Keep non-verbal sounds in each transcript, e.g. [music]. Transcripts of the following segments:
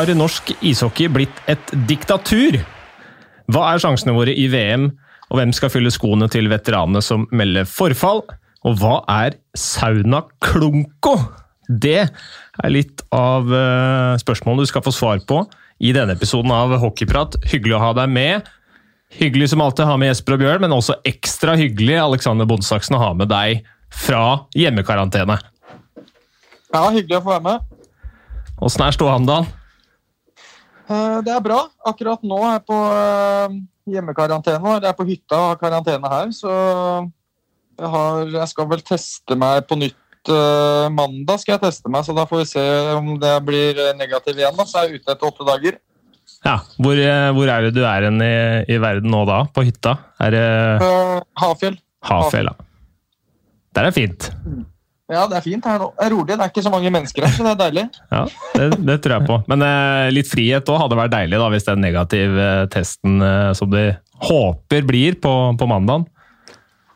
Har norsk ishockey blitt et diktatur? Hva er sjansene våre i VM, og hvem skal fylle skoene til veteranene som melder forfall? Og hva er sauna klunko? Det er litt av uh, spørsmålene du skal få svar på i denne episoden av Hockeyprat. Hyggelig å ha deg med. Hyggelig som alltid å ha med Jesper og Bjørn, men også ekstra hyggelig Alexander Bondsaksen å ha med deg fra hjemmekarantene. Ja, hyggelig å få være med. Åssen er ståa om dagen? Eh, det er bra. Akkurat nå er jeg på eh, hjemmekarantene. Jeg er på hytta og har karantene her, så jeg, har, jeg, skal vel teste meg på nytt uh, mandag. skal jeg teste meg, så Da får vi se om det blir negativ igjen. Da. Så er ute etter åtte dager. Ja, Hvor, hvor er det du er i, i, verden nå da? På hytta? Er det uh, Hafjell. Hafjell, ja. Der er fint. Mm. Ja, det er fint her nå. Det er rolig. Det er ikke så mange mennesker her, så det er deilig. [laughs] Ja, Det, det tror jeg på. Men eh, litt frihet òg hadde vært deilig, da, hvis den negative eh, testen eh, som de håper blir på, på mandagen.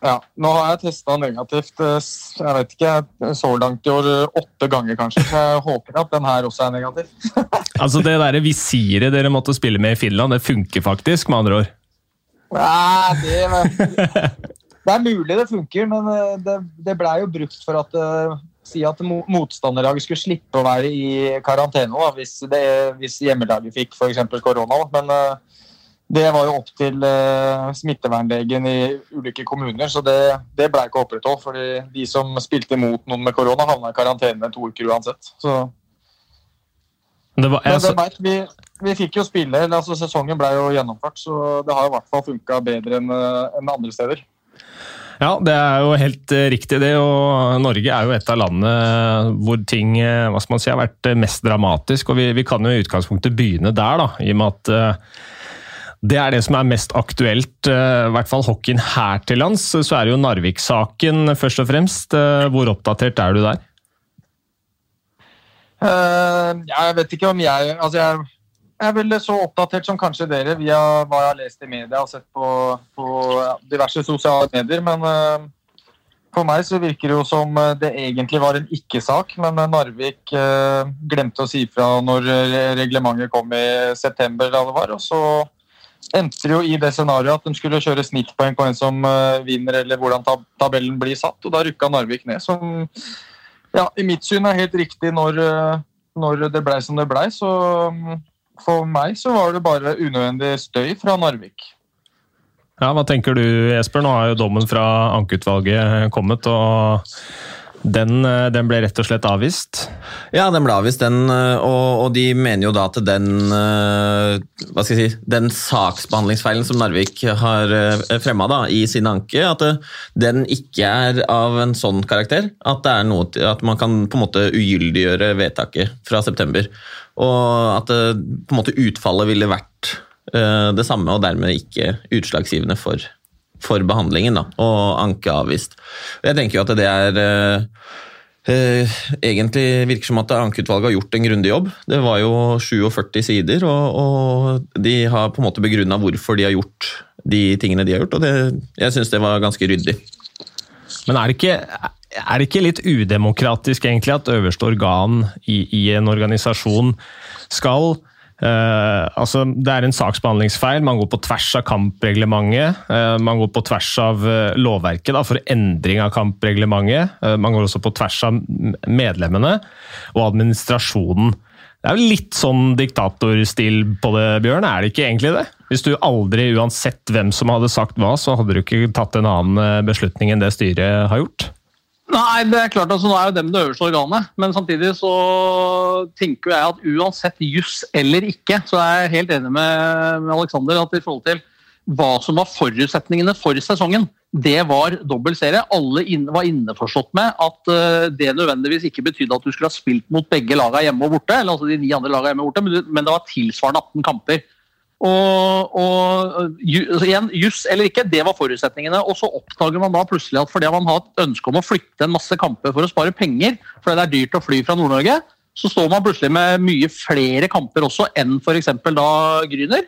Ja, nå har jeg testa negativt eh, jeg vet ikke, så langt i år eh, åtte ganger, kanskje. Så jeg håper at den her også er negativ. [laughs] altså Det der visiret dere måtte spille med i Finland, det funker faktisk, med andre ord? Nei, det [laughs] Det er mulig det funker, men eh, det, det blei jo brukt for at uh, si at motstanderlaget skulle slippe å være i karantene da, hvis, det, hvis hjemmelaget fikk f.eks. korona. Men uh, det var jo opp til smittevernlegen i ulike kommuner, så det, det blei ikke opprettholdt. fordi de som spilte mot noen med korona, havna i karantene to uker uansett. Så. Det var, jeg, Men det vi, vi fikk jo spille, altså Sesongen ble jo gjennomført, så det har i hvert fall funka bedre enn en andre steder. Ja, det er jo helt eh, riktig det. og Norge er jo et av landene hvor ting eh, hva skal man si, har vært eh, mest dramatisk. og Vi, vi kan jo i utgangspunktet begynne der, da, i og med at det er det som er mest aktuelt, i hvert fall hockeyen her til lands. Så er det jo Narvik-saken først og fremst. Hvor oppdatert er du der? Uh, jeg vet ikke om jeg Altså, jeg jeg er vel så oppdatert som kanskje dere via hva jeg har lest i media og sett på, på diverse sosiale medier. Men uh, for meg så virker det jo som eh, det egentlig var en ikke-sak. Men eh, Narvik uh, glemte å si fra når reglementet kom i september. da det var, og så endte det jo i det scenarioet at de skulle kjøre snittpoeng på en som uh, vinner, eller hvordan tab tabellen blir satt. Og da rykka Narvik ned, som ja, i mitt syn er helt riktig når, når det blei som det blei. Så um, for meg så var det bare unødvendig støy fra Narvik. Ja, Hva tenker du Esper? Nå har jo dommen fra ankeutvalget kommet. og den, den, ble rett og slett avvist? Ja, den ble avvist, den. Og, og de mener jo da at den hva skal jeg si, den saksbehandlingsfeilen som Narvik har fremma i sin anke, at den ikke er av en sånn karakter at, det er noe, at man kan på en måte ugyldiggjøre vedtaket fra september. Og at på en måte utfallet ville vært det samme, og dermed ikke utslagsgivende for, for behandlingen. Da, og anke avvist. Jeg tenker jo at det er uh, uh, Egentlig virker som at ankeutvalget har gjort en grundig jobb. Det var jo 47 sider, og, og de har på en måte begrunna hvorfor de har gjort de tingene de har gjort, og det, jeg syns det var ganske ryddig. Men er det ikke er det ikke litt udemokratisk egentlig at øverste organ i, i en organisasjon skal Uh, altså, det er en saksbehandlingsfeil. Man går på tvers av kampreglementet. Uh, man går på tvers av uh, lovverket da, for endring av kampreglementet. man går også på tvers av medlemmene og administrasjonen. Det er jo litt sånn diktatorstil på det, Bjørn? Er det ikke egentlig det? Hvis du aldri, uansett hvem som hadde sagt hva, så hadde du ikke tatt en annen beslutning enn det styret har gjort? Nei, det er klart altså, Nå er jo dem det øverste organet, men samtidig så tenker jeg at uansett juss eller ikke, så er jeg helt enig med, med Alexander at i forhold til hva som var forutsetningene for sesongen, det var dobbel serie. Alle inn, var innforstått med at uh, det nødvendigvis ikke betydde at du skulle ha spilt mot begge lagene hjemme og borte, eller altså de ni andre lagene hjemme og borte, men, men det var tilsvarende 18 kamper. Og, og altså igjen, Juss eller ikke, det var forutsetningene. Og så oppdager man da plutselig at fordi man har et ønske om å flytte en masse kamper for å spare penger, fordi det er dyrt å fly fra Nord-Norge, så står man plutselig med mye flere kamper også enn f.eks. da Gryner.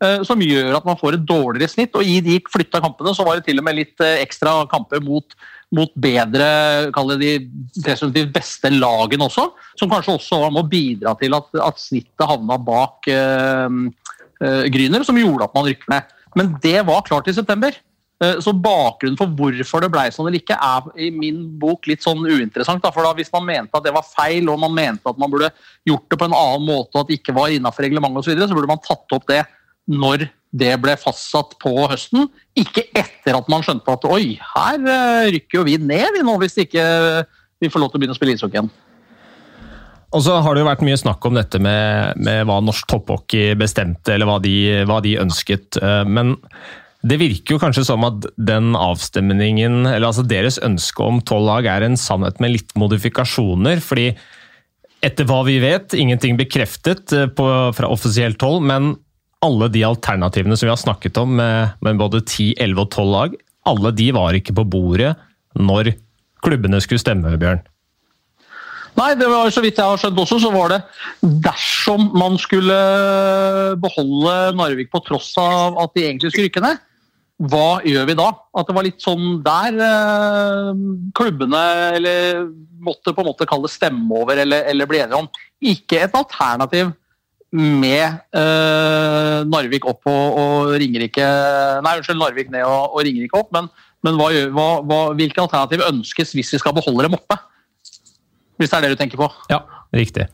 Eh, som gjør at man får et dårligere snitt. Og i de flytta kampene så var det til og med litt eh, ekstra kamper mot, mot bedre, kall det de presumptivt beste lagene også. Som kanskje også var med å bidra til at, at snittet havna bak uh, Gryner, som gjorde at man rykker ned. Men det var klart i september. Uh, så bakgrunnen for hvorfor det ble sånn eller ikke, er i min bok litt sånn uinteressant. For da, Hvis man mente at det var feil, og man mente at man burde gjort det på en annen måte, og at det ikke var innafor reglementet osv., så, videre, så burde man tatt opp det når det ble fastsatt på høsten. Ikke etter at man skjønte at oi, her eh, rykker jo vi ned vi nå hvis ikke vi får lov til å begynne å spille ishockey igjen. Og så har det jo vært mye snakk om dette med, med hva norsk topphockey bestemte, eller hva de, hva de, ønsket. Eh, men det virker jo kanskje som at den avstemningen, eller altså deres ønske om tolv lag, er en sannhet med litt modifikasjoner. fordi etter hva vi vet, ingenting bekreftet eh, på, fra offisielt hold, men alle de alternativene som vi har snakket om, med, med både 10, 11 og 12 lag, alle de var ikke på bordet når klubbene skulle stemme, Bjørn. Nei, det var så vidt jeg har skjønt også, så var det dersom man skulle beholde Narvik på tross av at de egentlig skulle rykke ned, hva gjør vi da? At det var litt sånn der eh, klubbene eller måtte på en måte kalle stemme over eller, eller bli enige om. Ikke et alternativ med eh, Narvik opp og, og Ringerike Nei, unnskyld, Narvik ned og, og Ringerike opp. Men, men hva, hva, hvilke alternativ ønskes hvis vi skal beholde dem oppe? Hvis det er det du tenker på? Ja, riktig.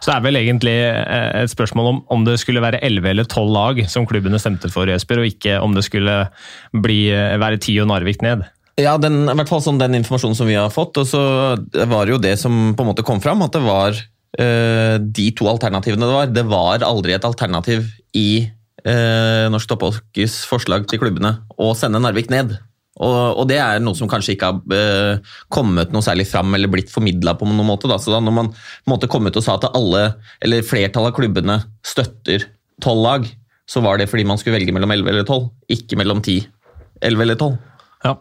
Så det er vel egentlig eh, et spørsmål om om det skulle være 11 eller 12 lag som klubbene stemte for, Jesper, og ikke om det skulle bli, eh, være 10 og Narvik ned. Ja, den, i hvert fall sånn den informasjonen som vi har fått. og så var det jo det som på en måte kom fram, at det var øh, de to alternativene det var. Det var aldri et alternativ i øh, Norsk Topphockeys forslag til klubbene å sende Narvik ned. Og, og, det er noe som kanskje ikke har uh, kommet noe særlig fram eller blitt formidla på noen måte. Da. Så da når man måtte komme ut og sa at alle, eller flertallet av klubbene støtter tolv lag, så var det fordi man skulle velge mellom 11 eller 12, ikke mellom 10, 11 eller 12. Ja.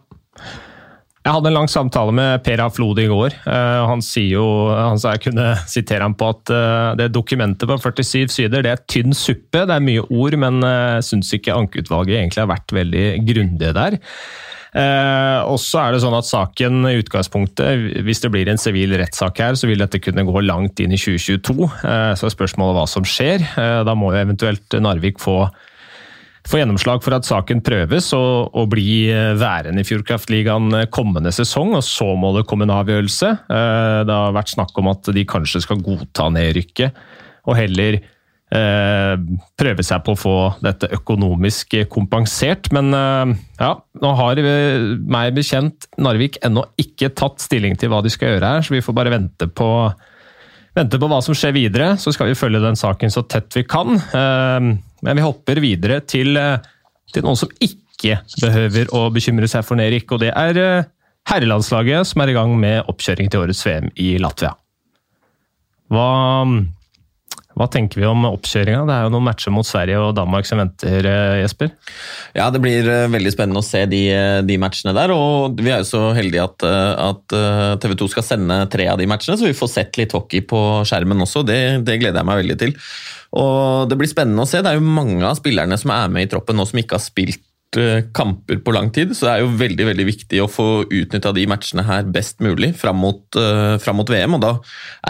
Jeg hadde en lang samtale med Per Flod i går. Eh, han sier jo, han sa jeg kunne sitere ham på at eh, det dokumentet på 47 sider det er tynn suppe. Det er mye ord, men jeg syns ikke ankeutvalget egentlig har vært veldig grundige der. Eh, og så er det sånn at saken i utgangspunktet, hvis det blir en sivil rettssak her, så vil dette kunne gå langt inn i 2022. så er spørsmålet hva som skjer. da må jo eventuelt Narvik få få gjennomslag for at saken prøves og, og bli eh, værende i Fjordkraftligaen eh, kommende sesong. og Så må det komme en avgjørelse. Eh, det har vært snakk om at de kanskje skal godta nedrykket, og heller prøve seg på å få dette økonomisk kompensert. Men ja, nå har meg bekjent Narvik ennå ikke tatt stilling til hva de skal gjøre her, så vi får bare vente på vente på hva som skjer videre. Så skal vi følge den saken så tett vi kan. Men vi hopper videre til, eh, til noen som ikke behøver å bekymre seg for Nerik, og det er eh, herrelandslaget som er i gang med oppkjøring til årets VM i Latvia. Hva hva tenker vi om oppkjøringa? Det er jo noen matcher mot Sverige og Danmark som venter, eh, Jesper? Ja, det blir eh, veldig spennende å se de, eh, de matchene der. Og vi er jo så heldige at, at TV 2 skal sende tre av de matchene, så vi får sett litt hockey på skjermen også. Det, det gleder jeg meg veldig til. Og det blir spennende å se. Det er jo mange av spillerne som er med i troppen nå som ikke har spilt kamper på lang tid, så det er jo veldig veldig viktig å få utnytta de matchene her best mulig fram mot, uh, fram mot, VM. og Da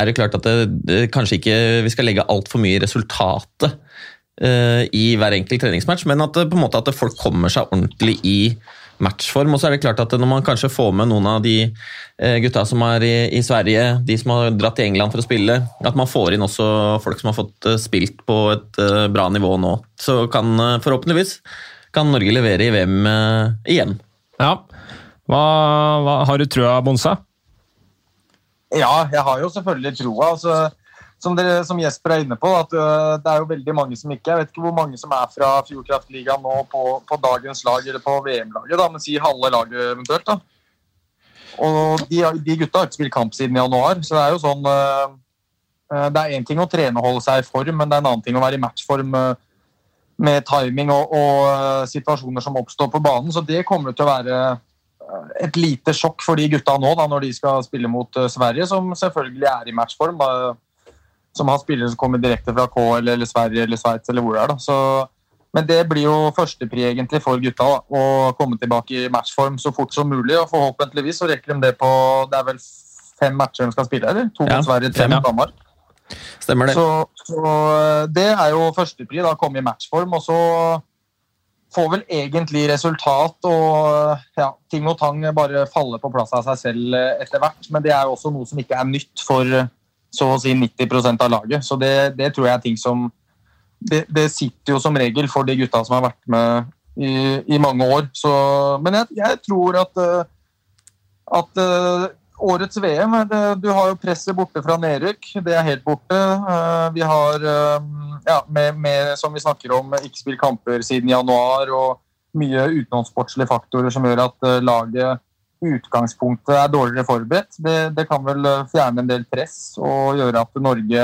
er det klart at det, det kanskje ikke vi skal legge altfor mye i resultatet uh, i hver enkelt treningsmatch, men at, på en måte at folk kommer seg ordentlig i matchform. Og så er det klart at når man kanskje får med noen av de gutta som er i, i, Sverige, de som har dratt til England for å spille, at man får inn også folk som har fått spilt på et bra nivå nå, så kan forhåpentligvis kan Norge levere i VM uh, igjen. Ja. Hva, hva, har du trua, Bonsa? Ja, jeg har jo selvfølgelig troa. Altså, som, dere, som, Jesper er inne på, at uh, det er jo veldig mange som ikke Jeg vet ikke hvor mange som er fra Fjordkraftligaen nå på, på, dagens lag eller på VM-laget, men si halve laget eventuelt. da. Og de, de, gutta har ikke spilt kamp siden januar, så det er jo sånn uh, Det er én ting å trene og holde seg i form, men det er en annen ting å være i matchform. Med timing og, og, eh, situasjoner som oppstår på banen. Så det kommer til å være eh, et lite sjokk for de gutta nå da, når de skal spille mot eh, Sverige, som selvfølgelig er i matchform. Da, som har spillere som kommer direkte fra KL eller Sverige eller Sveits eller hvor det er. Da. Så men det blir jo førstepri egentlig for gutta. Da, å komme tilbake i matchform så fort som mulig. og Forhåpentligvis så rekker de det på Det er vel fem matcher de skal spille, eller? To Ja, mot Sverige, tre mot Danmark. Stemmer det. Så, så eh, det er jo førstepri, da komme i matchform. Og så får vel egentlig resultat og ja, ting og tang bare falle på plass av seg selv eh, etter hvert. Men det er jo også noe som ikke er nytt for eh, så å si 90% av laget. Så det, det tror jeg er ting som det, det sitter jo som regel for de gutta som har vært med i, i mange år. Så, men jeg, jeg tror at, at årets VM Du har jo presset borte fra nedrykk. Det er helt borte. Eh, Vi har, eh, ja, med, med, som vi snakker om, ikke spilt kamper siden januar og mye utenomsportslige faktorer som gjør at eh, laget utgangspunktet er dårligere forberedt. Det, det kan vel fjerne en del press og gjøre at Norge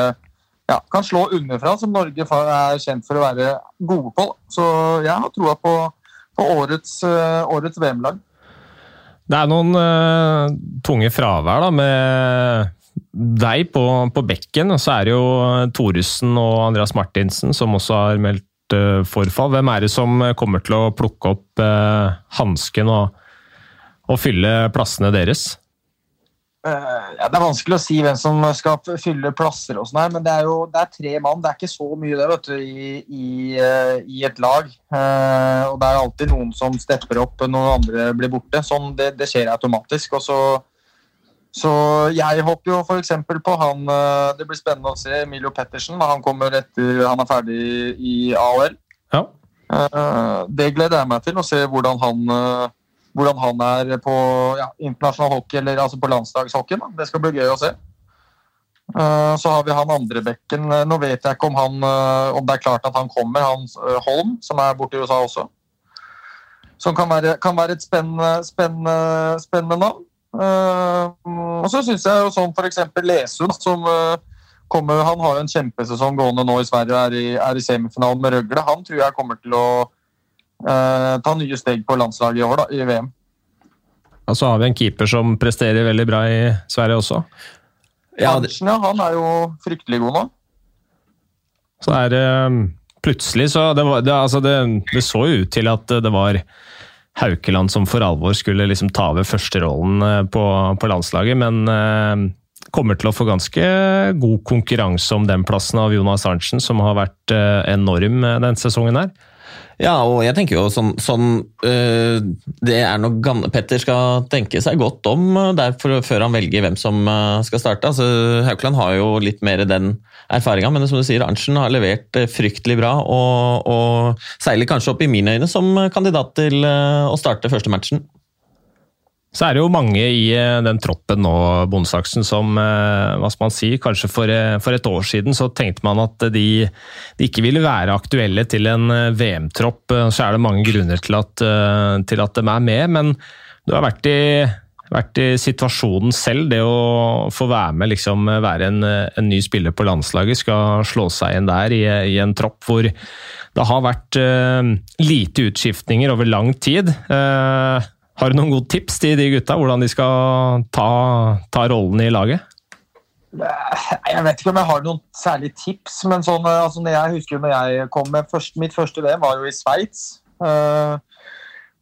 ja, kan slå underfra, som Norge er kjent for å være gode på. Så jeg har troa på, på årets, årets VM-lag. Det er noen uh, tunge fravær da, med deg på, på bekken. og Så er det jo Thoresen og Andreas Martinsen som også har meldt uh, forfall. Hvem er det som kommer til å plukke opp uh, hansken og, og fylle plassene deres? Eh, ja, Det er vanskelig å si hvem som skal fylle plasser, og sånn her, men det er jo det er tre mann. Det er ikke så mye det vet du, i, i, eh, i et lag. Eh, og Det er alltid noen som stepper opp når andre blir borte. Sånn, det, det skjer automatisk. og så så jeg håper jo f.eks. på han eh, Det blir spennende å se Emilio Pettersen. når Han kommer etter han er ferdig i AOL. Ja. Eh, Det gleder jeg meg til, å se hvordan han, hvordan han er på ja, internasjonal hockey, eller altså på landslagshockeyen. Det skal bli gøy å se. Eh, Så har vi han andre bekken. Eh, Nå vet jeg ikke om, han, eh, om det er klart at han kommer, han Holm, som er borte i USA også. Som kan være, kan være et spennende, spennende, spennende navn. Og så syns jeg jo sånn f.eks. Lesund, som kommer, han har jo en kjempesesong gående nå i Sverige er er i semifinalen med Røgle. Han tror jeg kommer til å ta nye steg på landslaget i år, da, i VM. Og så har vi en keeper som presterer veldig bra i Sverige også. Ja, det, Hansen, ja, han er jo fryktelig god nå. Så er det plutselig så det, var, det, altså det, det så jo ut til at det var Haukeland som for alvor skulle liksom ta over førsterollen eh, på, på landslaget, men eh, kommer til å få ganske god konkurranse om den plassen av Jonas Arntzen, som har vært eh, enorm eh, denne sesongen her. Ja, og jeg tenker jo sånn, sånn øh, Det er noe Petter skal tenke seg godt om øh, der før han velger hvem som øh, skal starte. Altså, Haukeland har jo litt mer den erfaringa, men som du sier, Arntzen har levert fryktelig bra og, og seiler kanskje opp i mine øyne som kandidat til å starte første matchen. Så er det jo mange i eh, den troppen nå, Bondesaksen, som eh, hva skal man si, kanskje for, eh, for et år siden så tenkte man at de, de ikke ville være aktuelle til en VM-tropp. Så er det mange grunner til at, til at de er med, men du har vært i, vært i situasjonen selv. Det å få være med, liksom være en, en ny spiller på landslaget, skal slå seg inn der i, i en tropp hvor det har vært uh, lite utskiftninger over lang tid. Eh, har du noen gode tips til de gutta, hvordan de skal ta, ta rollen i laget? Jeg vet ikke om jeg har noen særlig tips, men sånn, eh, altså, jeg husker når jeg kom med først, Mitt første VM var jo i Sveits. Uh,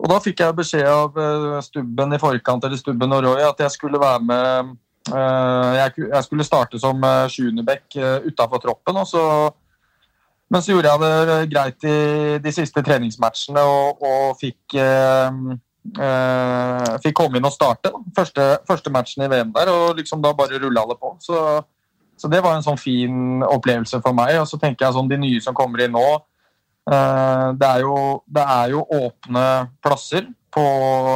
og da fikk jeg beskjed av eh, Stubben i forkant, eller Stubben og Roy, at jeg skulle være med uh, jeg, jeg skulle starte som sjuendebekk uh, utafor troppen. Og så, men så gjorde jeg det greit i de siste treningsmatchene og, og fikk eh, fikk komme inn og starte første, første matchen i VM der, og liksom da bare rulla det på. Så, så det var en sånn fin opplevelse for meg. Og så tenker jeg sånn de nye som kommer inn nå eh, det, er jo, det er jo åpne plasser på,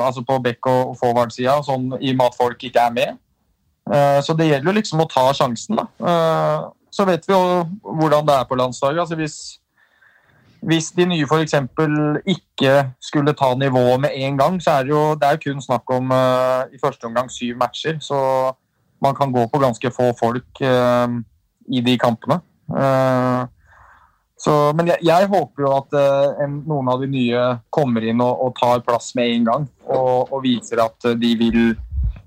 altså på back- og forward-sida, sånn, i og med at folk ikke er med. Eh, så det gjelder jo liksom å ta sjansen, da. Eh, så vet vi jo hvordan det er på landslaget. Altså hvis, hvis de nye f.eks. ikke skulle ta nivået med en gang, så er det jo det er kun snakk om uh, i første omgang syv matcher. Så man kan gå på ganske få folk uh, i de kampene. Uh, så, men jeg, jeg håper jo at en, noen av de nye kommer inn og, og tar plass med en gang. Og, og viser at de vil,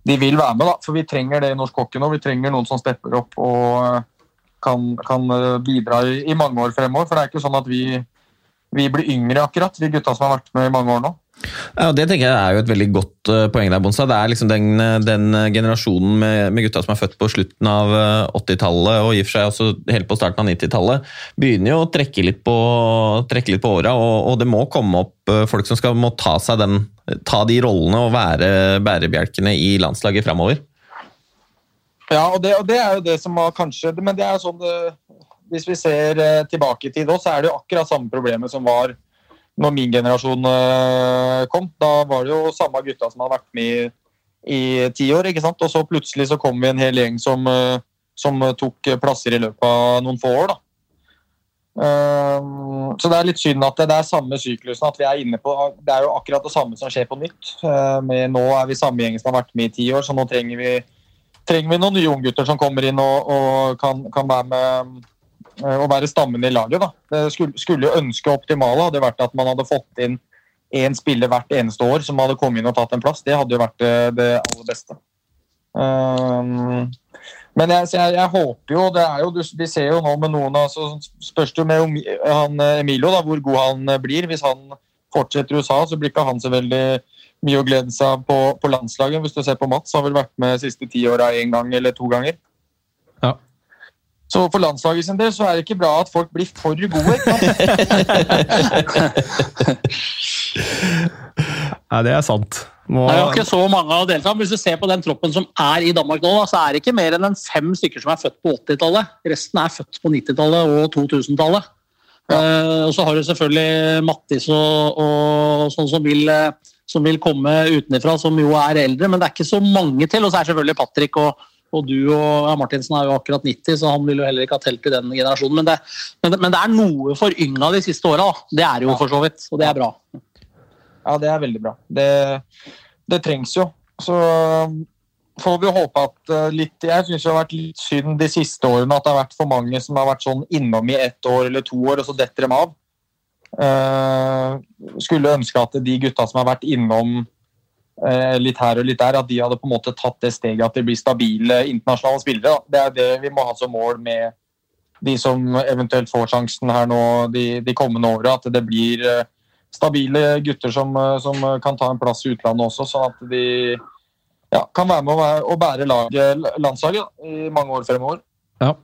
de vil være med, da. For vi trenger det i norsk hockey nå. Vi trenger noen som stepper opp og kan, kan bidra i, i mange år fremover. For det er ikke sånn at vi vi blir yngre, akkurat. Vi gutta som har vært med i mange år nå. Ja, Det tenker jeg er jo et veldig godt uh, poeng der, Bonsa. Det er liksom den, den generasjonen med, med, gutta som er født på slutten av 80-tallet og i og for seg også helt på starten av 90-tallet, begynner jo å trekke litt på, trekke litt på åra, og, og, det må komme opp folk som skal må ta, seg den, ta de rollene og være bærebjelkene i landslaget framover. Ja, og det, og det, er jo det som var kanskje Men det er jo sånn det, Hvis vi ser uh, tilbake i tid òg, så er det jo akkurat samme problemet som var når min generasjon eh, kom. Da var det jo samme gutta som hadde vært med i ti år. ikke sant? Og så plutselig så kom vi en hel gjeng som, eh, som tok plasser i løpet av noen få år. da. Så det er litt synd at det, er samme syklusen. at vi er inne på, Det er jo akkurat det samme som skjer på nytt. Med, nå er vi samme gjeng som har vært med i ti år, så nå trenger vi, trenger vi noen nye unggutter som kommer inn og, og kan, kan, være med Eh, å være stammen i laget. Da. Det skulle, skulle ønske optimale hadde vært at man hadde fått inn én spiller hvert eneste år som hadde kommet inn og tatt en plass. Det hadde jo vært det, aller beste. Um, men jeg, jeg, jeg, håper jo det er jo, Vi ser jo nå med noen altså, Spørs det jo med han, Emilio da, hvor god han blir. Hvis han fortsetter i USA, så blir ikke han så veldig mye å glede seg på, på landslaget. Hvis du ser på Mats, har vel vært med de siste ti åra én gang eller to ganger. Så for landslaget sin del så er det ikke bra at folk blir for gode. [laughs] Nei, det er sant. Må... Det er jo ikke så mange å delta Hvis du ser på den troppen som er i Danmark nå, så er det ikke mer enn en fem stykker som er født på 80-tallet. Resten er født på 90-tallet og 2000-tallet. Ja. Uh, og så har du selvfølgelig Mattis og, og sånn som vil, som vil komme utenfra, som jo er eldre, men det er ikke så mange til. Og så er selvfølgelig Patrick og og du og ja, Martinsen er jo akkurat 90, så han vil jo heller ikke ha telt i den generasjonen. Men det, men men det er noe forynga de siste åra. Det er jo for så vidt, og det er bra. Ja, det er veldig bra. Det, det trengs jo. Så får vi håpe at uh, litt Jeg syns det har vært litt synd de siste årene at det har vært for mange som har vært sånn innom i ett år eller to år, og så detter dem av. Uh, skulle ønske at de gutta som har vært innom litt her og litt der, at de hadde på en måte tatt det steget at de blir stabile internasjonale spillere. Det er det vi må ha som mål med de som eventuelt får sjansen her nå de, de kommende åra. At det blir eh, stabile gutter som, eh, som, kan ta en plass i utlandet også, sånn at de ja, kan være med å, bære laget, landslaget i mange år fremover. Ja.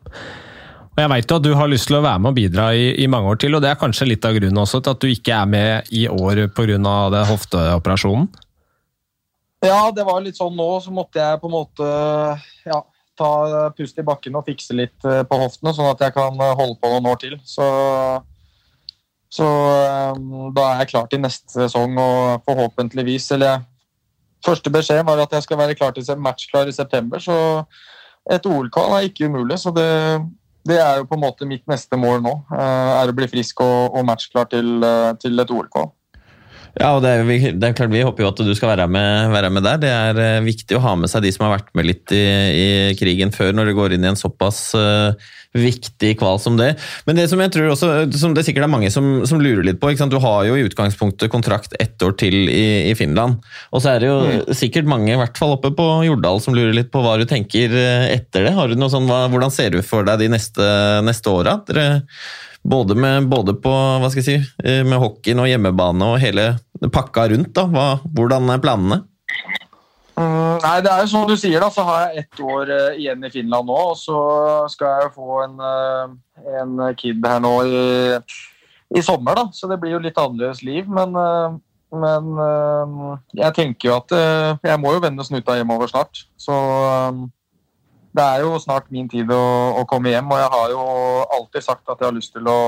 Og Jeg jo at du har lyst til å være med og bidra i, i, mange år til, og det er kanskje litt av grunnen også til at du ikke er med i år pga. hofteoperasjonen? Ja, det var litt sånn nå, så måtte jeg på en måte ja, ta pust i bakken og fikse litt eh, på hoftene, sånn at jeg kan eh, holde på noen år til. Så, så um, da er jeg klar til neste sesong og forhåpentligvis Eller første beskjed var at jeg skal være klar til matchklar i september, så et OL-kval er ikke umulig. Så det, det, er jo på en måte mitt neste mål nå. er å bli frisk og, og matchklar til, til et OL-kval. Ja, og det er, det er, klart Vi håper jo at du skal være med, være med, der. Det er uh, viktig å ha med seg de som har vært med litt i, i krigen før, når det går inn i en såpass uh, viktig kval som det. Men det som jeg tror også, som det sikkert er mange som, som lurer litt på Du har jo i utgangspunktet kontrakt ett år til i, i Finland. Og så er det jo mm. sikkert mange, i hvert fall oppe på Jordal, som lurer litt på hva du tenker eh, etter det. Har du noe sånn, hva, hvordan ser du for deg de neste, neste åra? Både, med, både på, hva skal jeg si, eh, med hockeyen og hjemmebane og hele pakka rundt. da. Hva, hvordan er planene? Mm, nei, det er jo som du sier, da, så har jeg ett år uh, igjen i Finland nå. Og så skal jeg få en, uh, en kid her nå i, i, sommer, da. Så det blir jo litt annerledes liv. Men, uh, men jeg tenker jo at jeg må jo vende snuta hjemover snart. Så det er jo snart min tid å, å, komme hjem, og jeg har jo alltid sagt at jeg har lyst til å,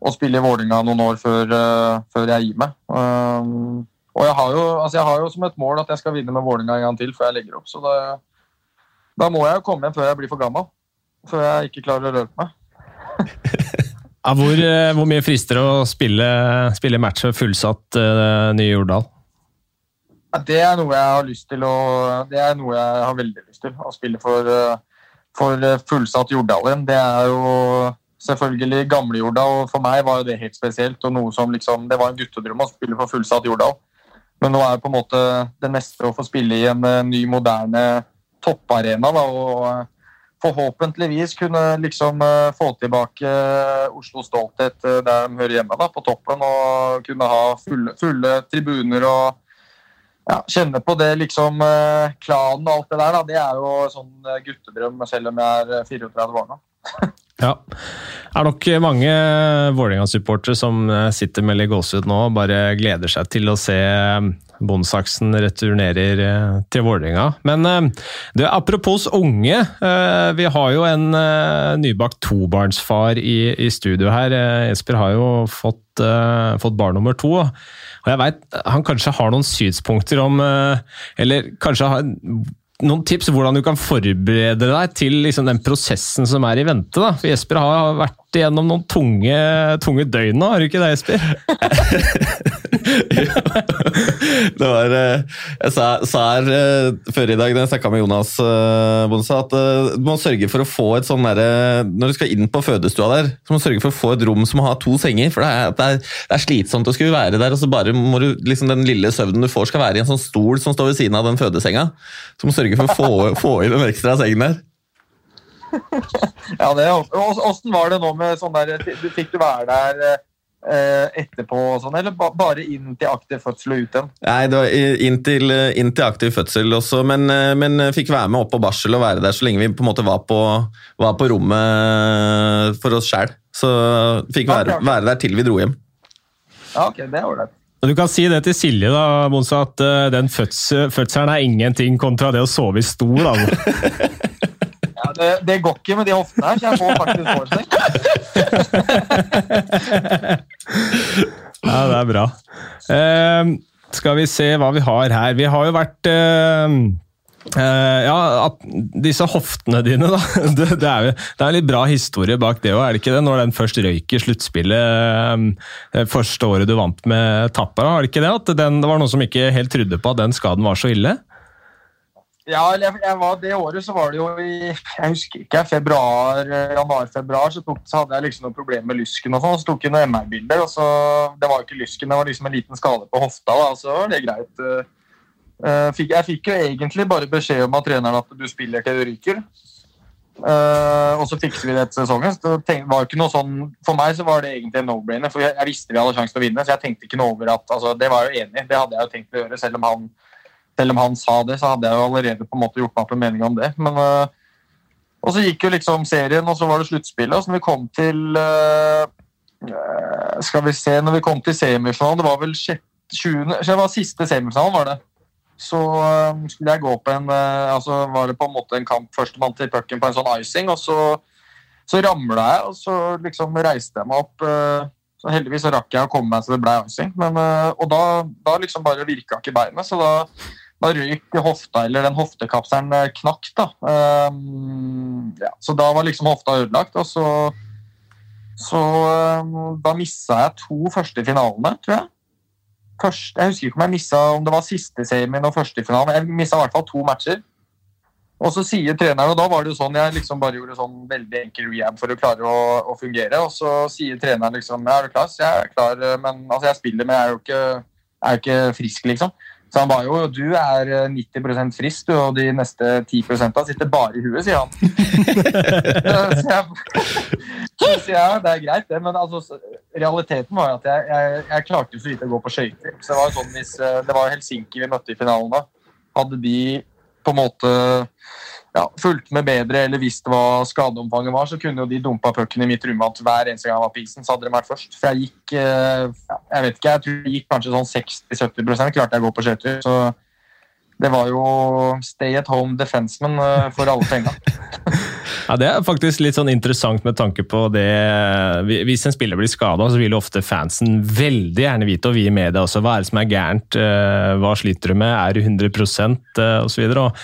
å spille i Vålinga noen år før, uh, før jeg gir meg. Um, og jeg har, jo, altså jeg har, jo, som et mål at jeg skal vinne med Vålinga en gang til før jeg legger opp. Så det, da må jeg jo komme hjem før jeg blir for gammel. Før jeg ikke klarer å røre meg. [laughs] ja, hvor, eh, hvor, mye frister å spille, spille match med fullsatt uh, Nye Jordal? Det er noe jeg har lyst til å Det er noe jeg har veldig til. Å spille for, eh, for eh, fullsatt Jordalen. Det er jo selvfølgelig Gamle-Jordal. For meg var det helt spesielt. og noe som liksom, Det var en guttedrøm å spille for fullsatt Jordal. Men nå er det på en måte det neste å få spille i en eh, ny, moderne topparena. Da, og, forhåpentligvis kunne liksom få tilbake Oslo stolthet der de hører hjemme, da, på toppen. Og kunne ha fulle, fulle tribuner og ja, kjenne på det liksom uh, klanen og alt det der. Da. Det er jo sånn guttedrøm selv om jeg er 34 år nå. [laughs] ja. Det er nok mange Vålerenga-supportere som sitter med litt gåsehud nå og bare gleder seg til å se Bondsaksen returnerer eh, til Vålerenga. Men eh, det, apropos unge. Eh, vi har jo en nybakt tobarnsfar i, i studio her. Jesper har jo fått, fått barn nummer to. Og jeg veit han kanskje har noen synspunkter om Eller kanskje har noen tips hvordan du kan forberede deg til liksom, den prosessen som er i vente. Da. For Jesper har vært igjennom noen tunge, tunge døgn nå, har du ikke det, Jesper? [laughs] det var eh, Jeg sa, sa, her eh, før i dag da jeg snakka med Jonas eh, Bonsa, at du må sørge for å få et sånn derre Når du skal inn på fødestua der, så må du sørge for å få et rom som har to senger. For det er, det er, det er slitsomt å skulle være der, og så bare må du liksom den lille søvnen du får, skal være i en sånn stol som står ved siden av den fødesenga. Så må du sørge for å få, få inn den ekstra sengen der. Ja, det, Åssen var det nå med sånn der Fikk du være der Eh, etterpå og sånn, eller bare inn til aktiv fødsel og ut igjen? Nei, det var inn til, inn til aktiv fødsel også, men, eh, men, fikk være med opp på barsel og være der så lenge vi på en måte var på, var på rommet for oss sjæl. Så fikk være, være, der til vi dro hjem. Ja, ok, det er ålreit. Du kan si det til Silje, da, Monsa, at eh, den fødselen er ingenting kontra det å sove i stol. Da. [laughs] Det, går ikke med de hoftene her, så jeg får faktisk hårseng. [laughs] ja, det er bra. Uh, skal vi se hva vi har her. Vi har jo vært uh, Uh, ja, disse hoftene dine, da. [laughs] Det, det, er, det er litt bra historie bak det òg, er det ikke det? Når den først røyk i sluttspillet um, første året du vant med Tappara, var det ikke det? At den, det var noen som ikke helt trodde på at den skaden var så ille? Ja, var, det året så var det jo i jeg husker ikke, februar, januar-februar så, så, hadde jeg liksom noen problemer med lysken. og sånn, så tok jeg noen MR-bilder. og så, Det var ikke lysken, det var liksom en liten skade på hofta. da, så var det greit. Uh, fikk, jeg fikk jo egentlig bare beskjed om av treneren at du spiller til du ryker. Uh, og så fikser vi det etter sesongen. Så det var ikke noe sånn, For meg så var det egentlig en no-brainer, for jeg, jeg, visste vi hadde sjanse til å vinne. Så jeg tenkte ikke noe over at altså, Det var jeg jo enig i, det hadde jeg jo tenkt å gjøre, selv om han selv om han sa det, så hadde jeg jo allerede på en måte gjort meg opp en mening om det. Men, uh, og så gikk jo liksom serien, og så var det sluttspillet. Og så når vi kom til uh, Skal vi se, når vi kom til semifinalen Det var vel 20, det var siste semifinalen, var det. Så skulle jeg gå på en altså var det på en måte en kamp førstemann til pucken på en sånn icing, og så, så ramla jeg, og så liksom reiste jeg meg opp. Så heldigvis så rakk jeg å komme meg så det ble icing. Men, og da, da liksom bare virka ikke beinet, så da da røyk hofta, eller den hoftekapselen eh, knakk. da. Um, ja, så da var liksom hofta ødelagt. og så, så um, Da missa jeg to første finalene, tror jeg. Først, jeg husker ikke om jeg missa om det var siste semien og første finalen. Jeg missa i hvert fall to matcher. Og så sier treneren, og da var det jo sånn, jeg liksom bare gjorde sånn veldig enkel rehab for å klare å, å fungere. Og så sier treneren liksom ja, er du klar? Så jeg er klar, men altså jeg spiller, men jeg er jo ikke, jeg er ikke frisk, liksom. Så han ba jo du er 90 eh, frisk, du, og de neste 10 sitter bare i huet, sier han. [laughs] så jeg, så jeg, det er greit, det, men altså, realiteten var at jeg, jeg, jeg klarte så vidt å gå på skøyter. Så det var sånn hvis eh, det var Helsinki vi møtte i finalen da, hadde de på en måte ja, fulgt med bedre eller visst hva skadeomfanget var, så kunne jo de dumpa pucken i mitt rundvann hver eneste gang jeg var på isen. Så hadde de vært først. For jeg gikk eh, jeg vet ikke, jeg tror jeg gikk kanskje sånn 60-70% klarte jeg å gå på skøyter. Så det var jo stay at home defenseman eh, for alle penga. [laughs] Ja, Det er faktisk litt sånn interessant med tanke på det Hvis en spiller blir skada, så vil jo ofte fansen veldig gjerne vite, og vi i media også, hva er det som er gærent, eh, hva sliter du med, er du 100% osv. Eh,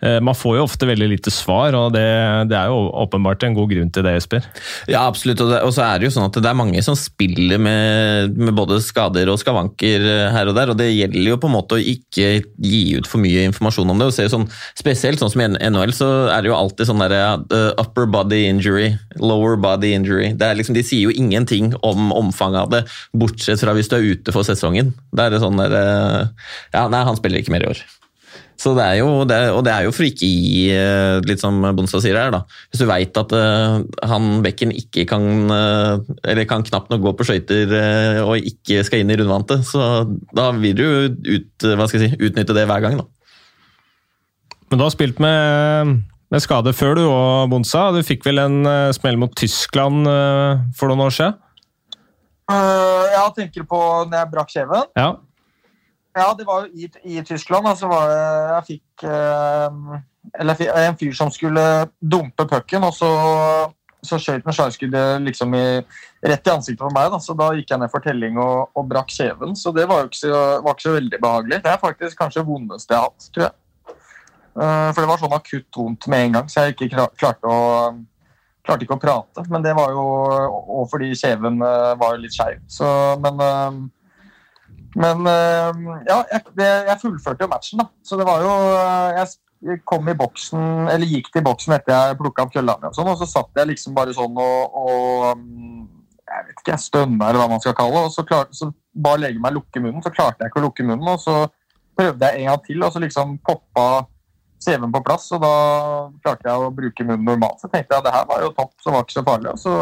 man får jo ofte veldig lite svar, og det, det, er jo åpenbart en god grunn til det, Jesper. Ja, absolutt. Og, så er det jo sånn at det er mange som spiller med, med, både skader og skavanker eh, her og der, og det gjelder jo på en måte å ikke gi ut for mye informasjon om det. og sånn, Spesielt sånn som i NHL, så er det jo alltid sånn der uh, upper body injury, lower body injury. Det er liksom, de sier jo ingenting om omfanget av det, bortsett fra hvis du er ute for sesongen. Da er det sånn der uh, Ja, nei, han spiller ikke mer i år. Så det er jo, det, og det er jo for ikke gi, eh, litt som Bonstad sier her, da. Hvis du veit at uh, han bekken ikke kan uh, Eller kan knapt nok gå på skøyter uh, og ikke skal inn i rundvante, så da vil du ut, hva skal jeg si, utnytte det hver gang, da. Men du har spilt med, med skade før du òg, Bonsa. Du fikk vel en smell mot Tyskland for noen år siden? jeg tenker på når jeg brakk kjeven. Ja. Ja, det var jo i, i Tyskland. Altså var det, jeg fikk eh, Eller en fyr som skulle dumpe pucken, og så, så skjøt han slagskuddet liksom rett i ansiktet på meg. Da. Så da gikk jeg ned for telling og, og brakk kjeven. Så det var jo ikke så, var ikke så veldig behagelig. Det er faktisk kanskje det vondeste jeg har hatt, tror jeg. Uh, for det var sånn akutt vondt med en gang, så jeg ikke klarte å klarte ikke å prate. Men det var jo òg fordi kjeven uh, var litt skeiv. Men uh, men eh, ja, jeg, jeg, fullførte jo matchen, da. Så det var jo eh, Jeg kom i boksen, eller gikk til boksen etter jeg plukka opp køllene, og, sånn, og så satt jeg liksom bare sånn og, og mm, jeg vet ikke, jeg stønna eller hva man skal kalle det. og Så, klarte, så ba legen meg lukke munnen, så klarte jeg ikke å lukke munnen. og Så prøvde jeg en gang til, og så liksom poppa CV-en på plass. og Da klarte jeg å bruke munnen normalt. Så tenkte jeg at det her var jo topp, så var det ikke så farlig. og så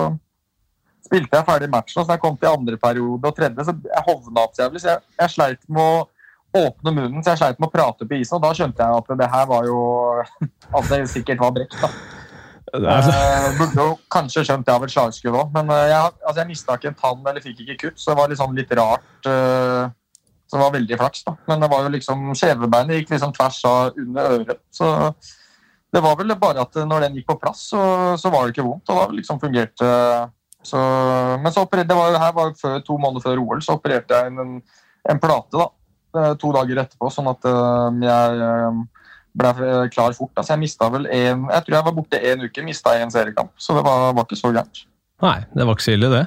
spilte jeg ferdig matchen, og så jeg kom til andre periode og tredje, så jeg hovna opp så jævlig. Så jeg, jeg sleit med å åpne munnen, så jeg sleit med å prate på isen. Og da skjønte jeg at det her var jo [laughs] At det sikkert var brekt, da. Jeg eh, burde jo kanskje skjønt det av et slagskudd òg, men eh, jeg, altså jeg mista ikke en tann eller fikk ikke kutt, så det var liksom litt rart. Eh, så det var veldig flaks, da. Men det var jo liksom kjevebeinet gikk liksom tvers av under øret. Så det var vel bare at når den gikk på plass, så, så var det ikke vondt. Og da liksom fungerte så, men så opererte, det var jo her var før, to måneder før OL, så opererte jeg inn en, en, plate da, eh, to dager etterpå, sånn at uh, jeg uh, ble klar fort. Altså, jeg mista vel en, jeg tror jeg var borte én uke, mista en seriekamp. Så det var, var ikke så gærent. Nei, det var ikke så ille, det.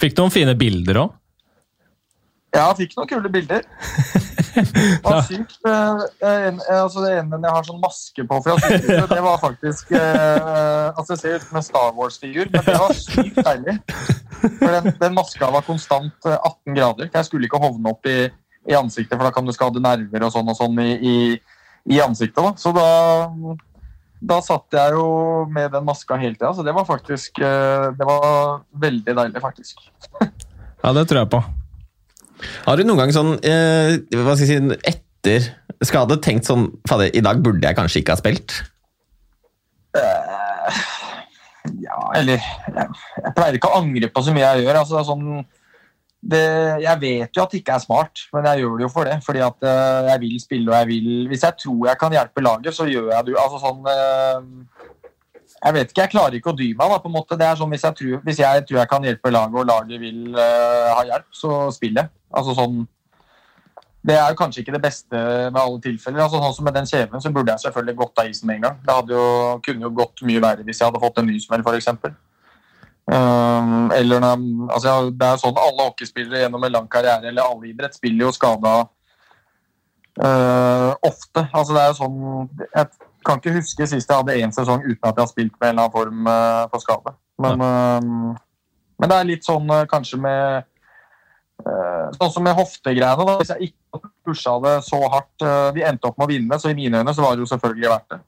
Fikk du noen fine bilder òg? Ja, jeg fikk noen kule bilder. [laughs] Det var sykt. Eh, en, altså det ene jeg har sånn maske på fra sykehuset, det var faktisk eh, altså jeg ser ut som en Star Wars-figur, men det var sykt deilig. For den, den, maska var konstant 18 eh, grader. Jeg skulle ikke hovne opp i, i ansiktet, for da kan du skade nerver og sånn og sånn i, i, i ansiktet. Da. Så da, da satt jeg jo med den maska hele tida, så det var faktisk Det var veldig deilig, faktisk. Ja, det tror jeg på. Har du noen gang sånn eh, hva skal jeg si, etter skade tenkt sånn Fader, i dag burde jeg kanskje ikke ha spilt? Uh, ja, eller jeg, jeg, pleier ikke å angre på så mye jeg gjør. altså sånn det, jeg vet jo at det ikke er smart, men jeg gjør det jo for det. Fordi at uh, jeg vil spille og jeg vil Hvis jeg tror jeg kan hjelpe laget, så gjør jeg det. Altså sånn uh, Jeg vet ikke, jeg klarer ikke å dy meg. da, på en måte. Det er sånn Hvis jeg tror, hvis jeg, tror jeg kan hjelpe laget, og laget vil uh, ha hjelp, så spiller jeg. Altså sånn det er jo kanskje ikke det beste med alle tilfeller. altså sånn som Med den kjeven så burde jeg selvfølgelig gått av isen med en gang. Det jo, kunne jo gått mye verre hvis jeg hadde fått en ny smell, f.eks. Um, eller altså, det er sånn Alle hockeyspillere gjennom en lang karriere eller alle idrett spiller jo skada uh, ofte. altså det er jo sånn Jeg kan ikke huske sist jeg hadde én sesong uten at jeg har spilt med en eller annen form uh, for skade. Men, uh, men det er litt sånn uh, kanskje med sånn som med hoftegreiene. da, Hvis jeg ikke pusha det så hardt Vi endte opp med å vinne, så i mine øyne så var det jo selvfølgelig verdt det.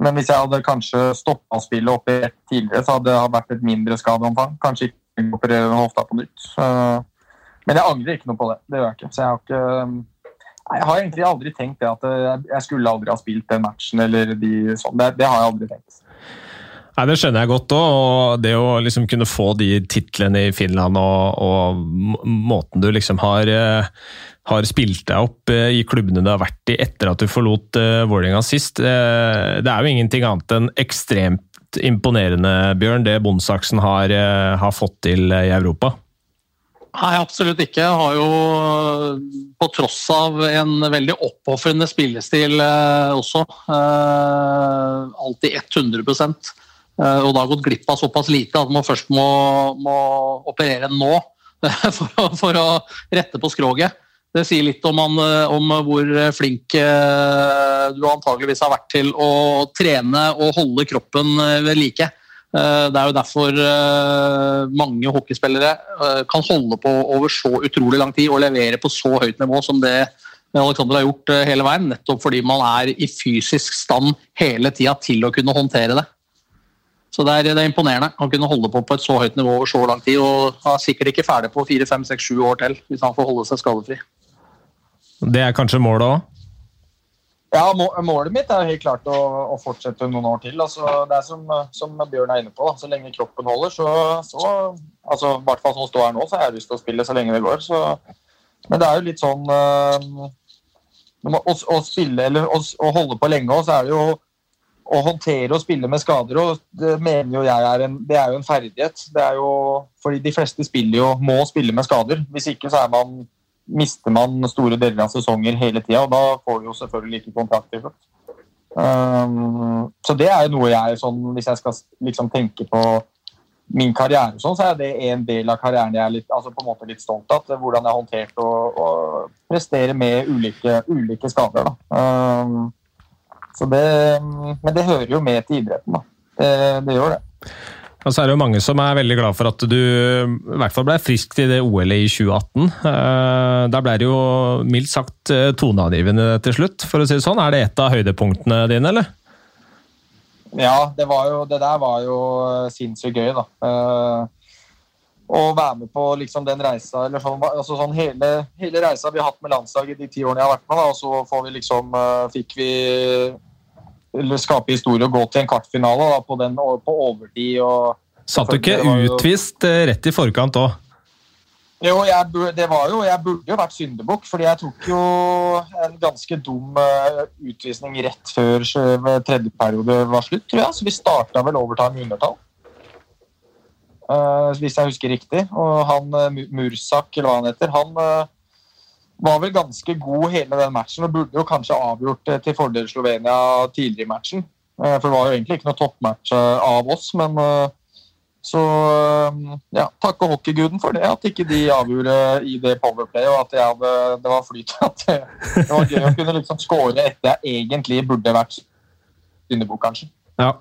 Men hvis jeg hadde kanskje stoppa spillet oppi rett tidligere, så hadde det vært et mindre skadeomfang. Kanskje ikke operere hofta på nytt. Men jeg angrer ikke noe på det. Det gjør jeg ikke. Så jeg har ikke jeg har egentlig aldri tenkt det at jeg skulle aldri ha spilt den matchen. eller de, sånn. det, det har jeg aldri tenkt. Nei, Det skjønner jeg godt òg. Og det å liksom kunne få de titlene i Finland og, og måten du liksom har, eh, har, spilt deg opp eh, i klubbene du har vært i etter at du forlot Vålerenga sist, det er jo ingenting annet enn ekstremt imponerende, Bjørn, det Bondsaksen har, har fått til i Europa. Nei, absolutt ikke. Jeg har jo, på tross av en veldig oppofrende spillestil også, alltid 100 Eh, og da gått glipp av såpass lite at man først må, må operere nå [laughs] for å, for å, rette på skroget. Det sier litt om, eh, om, hvor flink eh, du antageligvis har vært til å trene og holde kroppen ved like. Det er jo derfor mange hockeyspillere kan holde på over så utrolig lang tid og levere på så høyt nivå som det Alexander har gjort eh, hele veien, nettopp fordi man er i fysisk stand hele tida til å kunne håndtere det. Så det er, det er imponerende. Han kunne holde på på et så høyt nivå over så lang tid, og er sikkert ikke ferdig på fire, fem, seks, sju år til hvis han får holde seg skadefri. Det er kanskje målet òg? Ja, målet mitt er helt klart å, å fortsette noen år til. Altså, det er som, som, Bjørn er inne på, da. så lenge kroppen holder, så, så altså, I hvert fall som står her nå, så har jeg lyst til å spille så lenge det går. Så, men det er jo litt sånn uh, å, å, spille eller å, å holde på lenge òg, så er det jo å håndtere og spille med skader og det mener jo jeg er en, det er jo en ferdighet. Det er jo, fordi De fleste spiller jo, må spille med skader. Hvis ikke så er man, mister man store deler av sesonger hele tida. Da får du jo selvfølgelig ikke kontrakter. Um, så det er jo noe jeg sånn, Hvis jeg skal liksom tenke på min karriere, sånn, så er det en del av karrieren jeg er litt, altså på en måte litt stolt av. Hvordan jeg har håndtert å prestere med ulike, ulike skader. Um, det, men det hører jo med til idretten, da. Det, det gjør det. Og så er det jo mange som er veldig glad for at du i hvert fall ble frisk til det OL-et i 2018. Der da ble det jo mildt sagt eh, toneangivende til slutt, for å si det sånn. Er det et av høydepunktene dine, eller? Ja, det, jo, det der var jo sinnssykt gøy, da. Eh, å være med på liksom den reisa, eller sånn, altså sånn hele, hele, reisa vi har hatt med landslaget de ti årene jeg har vært med, da, og så vi liksom, fikk vi skape historie og gå til en kvartfinale da, på, den, på overtid. Og, Satt du ikke utvist. Eh, rett i forkant òg? Jo, jeg, det var jo, jeg burde jo vært syndebukk, fordi jeg tok jo en ganske dum uh, utvisning rett før tredje periode var slutt, tror jeg. Så vi starta vel overtime i undertall. Uh, hvis jeg husker riktig. Og han Mursak, eller hva han heter, han var vel ganske god hele den matchen og burde jo kanskje avgjort til fordel Slovenia tidligere i matchen. Eh, for det var jo egentlig ikke noe toppmatch eh, av oss, men eh, så ja, takke hockeyguden for det, at ikke de avgjorde i det powerplayet, og at hadde, det var flyt. [laughs] At det, var gøy å kunne liksom skåre etter jeg egentlig burde vært syndebukk, kanskje. Ja.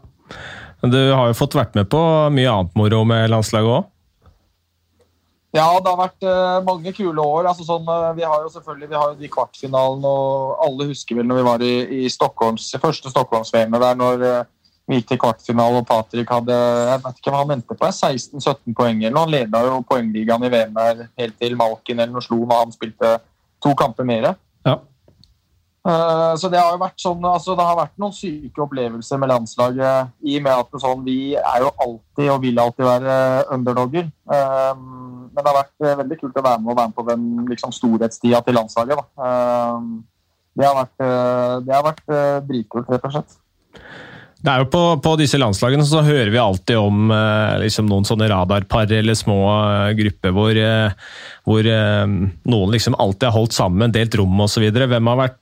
Du har jo fått vært med på mye annet moro med landslaget òg? Ja, det har vært uh, mange kule år. Altså, sånn, uh, vi har jo selvfølgelig vi har jo de kvartfinalene, og alle husker vel når vi var i, i Stockholms, første Stockholms-VM der når uh, vi gikk til kvartfinale og Patrick hadde jeg vet ikke hva han mente på, 16-17 poeng. eller Han leda jo poengligaen i VM der helt til Malkin eller noe slo når han spilte to kamper mer. Ja. Så det har jo vært sånn, altså det har vært noen syke opplevelser med landslaget i og med at sånn, vi er jo alltid og vil alltid være underdogger. Um, men det har vært eh, veldig kult å være med og være med på den liksom, storhetstida til landslaget. Da. Det har vært, eh, det vært eh, dritkult, rett og slett. Det er jo på, på, disse landslagene så hører vi alltid om liksom noen sånne radarpar eller små grupper hvor, hvor noen liksom alltid har holdt sammen, delt rom osv. Hvem, har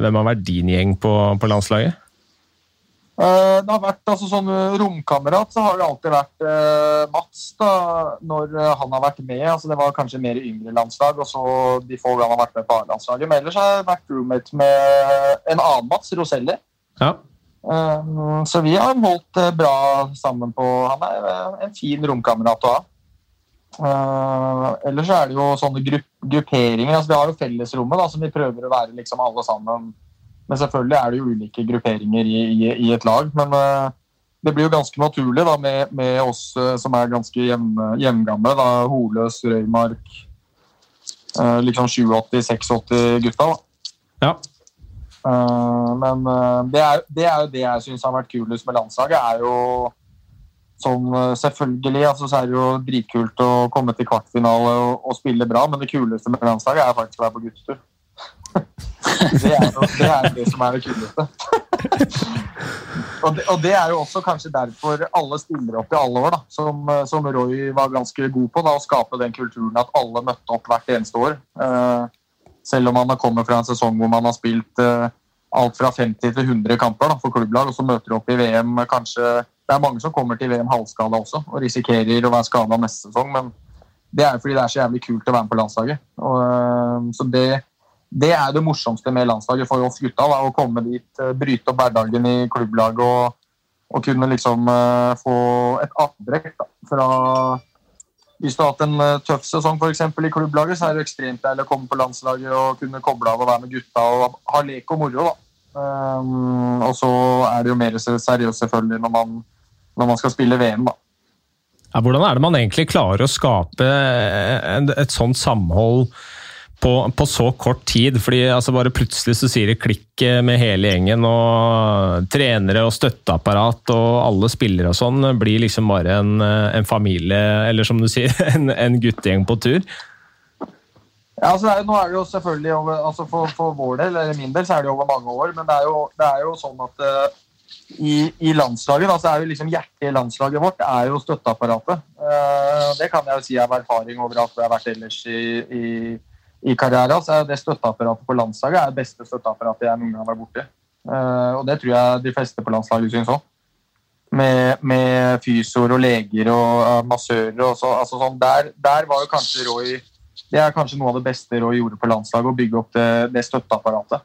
hvem har vært din gjeng på, på landslaget? Eh, det har vært altså, sånn eh, Romkamerat så har det alltid vært eh, Mats da, når han har vært med. altså Det var kanskje mer yngre landslag, og så de få gangene han har vært med på A-landslaget. Men ellers har jeg vært roommate med en annen Mats, Roselli. Ja. Um, så vi har holdt bra sammen på Han er en fin romkamerat å ha. Uh, ellers er det jo sånne grupp, grupperinger. altså Vi har jo fellesrommet da, som vi prøver å være liksom alle sammen men selvfølgelig er det jo ulike grupperinger i, i, i et lag. Men uh, det blir jo ganske naturlig da, med, med oss uh, som er ganske jevngamle. Holøs, Røymark, uh, liksom 87-86-gutta. Ja. men det er, det, er, jo det jeg syns har vært kulest med landslaget. er jo sånn, selvfølgelig altså, så er det jo dritkult å komme til kvartfinale og, og spille bra, men det kuleste med landslaget er faktisk å være på guttetur. Det er, jo, det som er det kuleste. og, og, det, er jo også kanskje derfor alle stiller opp i alle år, da, som, som Roy var ganske god på. Da, å skape den kulturen at alle møtte opp hvert eneste år. Uh, selv om man har kommet fra en sesong hvor man har spilt uh, alt fra 50 til 100 kamper da, for klubblag, og så møter du opp i VM kanskje Det er mange som kommer til VM halvskada også og risikerer å være skada neste sesong, men det er fordi det er så jævlig kult å være med på landslaget. Og, uh, så det det er det morsomste med landslaget for oss gutta. Da, å komme dit, eh, bryte opp hverdagen i klubblaget og, og, kunne liksom uh, få et avbrekk fra, hvis du har hatt en uh, tøff sesong for eksempel, i klubblaget, så er det ekstremt deilig å komme på landslaget og kunne koble av og være med gutta og ha lek og moro. da. Um, og så er det jo mer seriøst selvfølgelig når man, når man skal spille VM. da. Ja, hvordan er det man egentlig klarer å skape et sånt samhold på, på, så kort tid. fordi altså Bare plutselig så sier det klikk med hele gjengen. og Trenere og støtteapparat og alle spillere og sånn blir liksom bare en, en familie, eller som du sier, [laughs] en, en guttegjeng på tur. Ja, altså er, nå er det jo selvfølgelig over, altså for, for, vår del, eller min del, så er det over mange år. Men det er jo, det er jo sånn at uh, i, i, landslaget, altså er jo liksom hjertet i landslaget vårt er jo støtteapparatet. Uh, det kan jeg jo si av erfaring over at jeg har vært ellers i, i i karrieren, så er det støtteapparatet på landslaget er det beste støtteapparatet jeg noen gang har vært borti. Uh, og det tror jeg de fleste på landslaget syns òg. Med, med fysioer og leger og uh, massører og så, altså sånn, der, der, var jo kanskje Roy Det er kanskje noe av det beste Roy gjorde på landslaget, å bygge opp det, det støtteapparatet.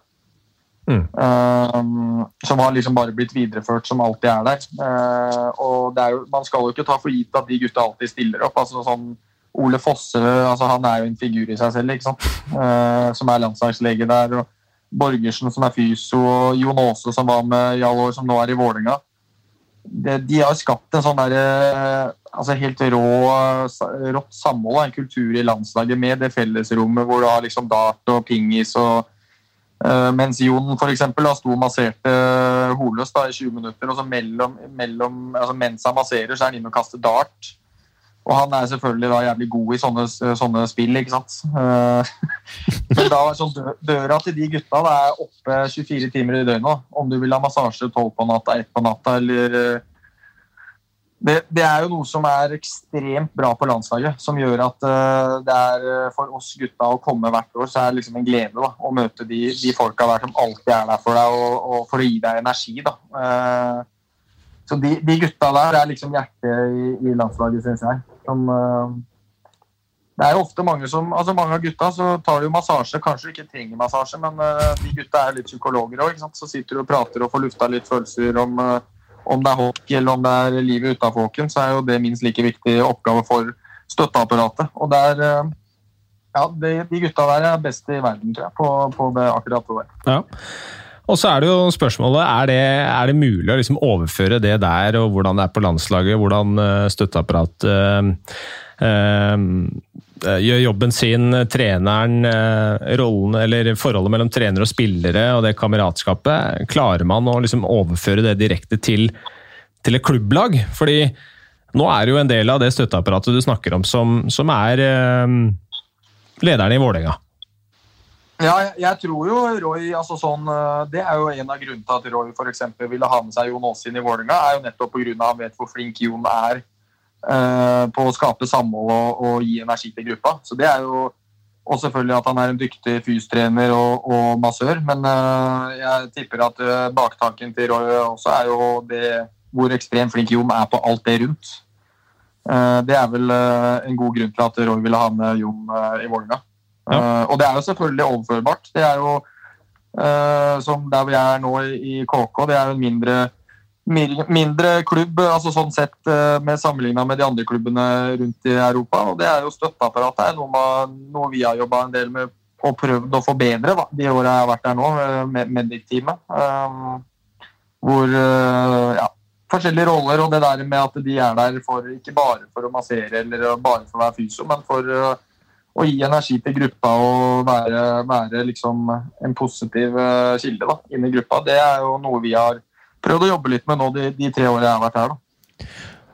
Mm. Uh, som har liksom bare blitt videreført, som alltid er der. og er jo, man skal jo ikke ta for gitt at de gutta alltid stiller opp. altså sånn Ole Fosse altså han er jo en figur i seg selv, ikke sant? Eh, som er landslagslege der. og Borgersen som er fysio, og Jon Aase som var med i som nå er i Vålerenga. De har skapt en sånn der, uh, altså helt rå, rått samhold, en kultur i landslaget med det fellesrommet hvor du har liksom dart og pingis. og uh, Mens Jon for eksempel, da, sto og masserte Holøs da, i 20 minutter, og så mellom, mellom, altså mens han masserer, så er han inne og kaster dart. Og han er selvfølgelig da jævlig god i sånne, sånne spill, ikke sant. Eh, [laughs] men da sånn døra til de gutta det er oppe 24 timer i døgnet. Om du vil ha massasje 12 på natta, 1 på natta eller eh, det, det, er jo noe som er ekstremt bra på landslaget. Som gjør at uh, det er for oss gutta å komme hvert år, så er det liksom en glede da, å møte de, de folka der som alltid er der for deg og, og for å gi deg energi. da. Så de, de, gutta der er liksom hjertet i, i landslaget, syns jeg. Som, uh, det er jo ofte mange som altså Mange av gutta så tar jo massasje. Kanskje ikke trenger massasje, men uh, de gutta er litt psykologer òg. Så sitter du og prater og får lufta litt følelser om, uh, om det er hockey eller om det er livet utafor hockeyen, så er jo det minst like viktig oppgave for støtteapparatet. Og der ja, de, de, gutta der er best i verden, tror jeg, på, på det, akkurat det der. Ja. Og så er det jo spørsmålet er det, er det mulig å liksom overføre det der, og hvordan det er på landslaget, hvordan eh, støtteapparatet uh, uh, gjør jobben sin, treneren, rollen, eller forholdet mellom trener og spillere og det kameratskapet. Klarer man å liksom overføre det direkte til, til, et klubblag? Fordi nå er det jo en del av det støtteapparatet du snakker om, som, som er lederne i Vålerenga. Ja, jeg, tror jo Roy altså sånn, eh, Det er jo en av grunnene til at Roy eksempel, ville ha med seg Jon Aas inn i Vålerenga. er jo nettopp pga. han vet hvor flink Jon er uh, på å skape samhold og, og, gi energi til gruppa. Så det er jo Og selvfølgelig at han er en dyktig fystrener og, og massør. Men uh, jeg tipper at uh, baktanken til Roy også er jo det hvor ekstremt flink Jon er på alt det rundt. det er vel en god grunn til at Roy ville ha med Jon i Vålerenga. Uh, og det er jo selvfølgelig overførbart. Det er jo uh, som der vi er nå i, KK, det er jo en mindre, mindre klubb altså sånn sett uh, med sammenligna med de andre klubbene rundt i Europa. Og det er jo støtteapparatet er noe, man, noe vi har jobba en del med og prøvd å forbedre da, de åra jeg har vært der nå, med Medic-teamet. hvor ja, forskjellige roller og det der med at de er der for ikke bare for å massere eller bare for å være fysio, men for å gi energi til gruppa og være, være liksom en positiv eh, kilde da, inn i gruppa. Det er jo noe vi har prøvd å jobbe litt med nå de, de tre årene jeg har vært her. da.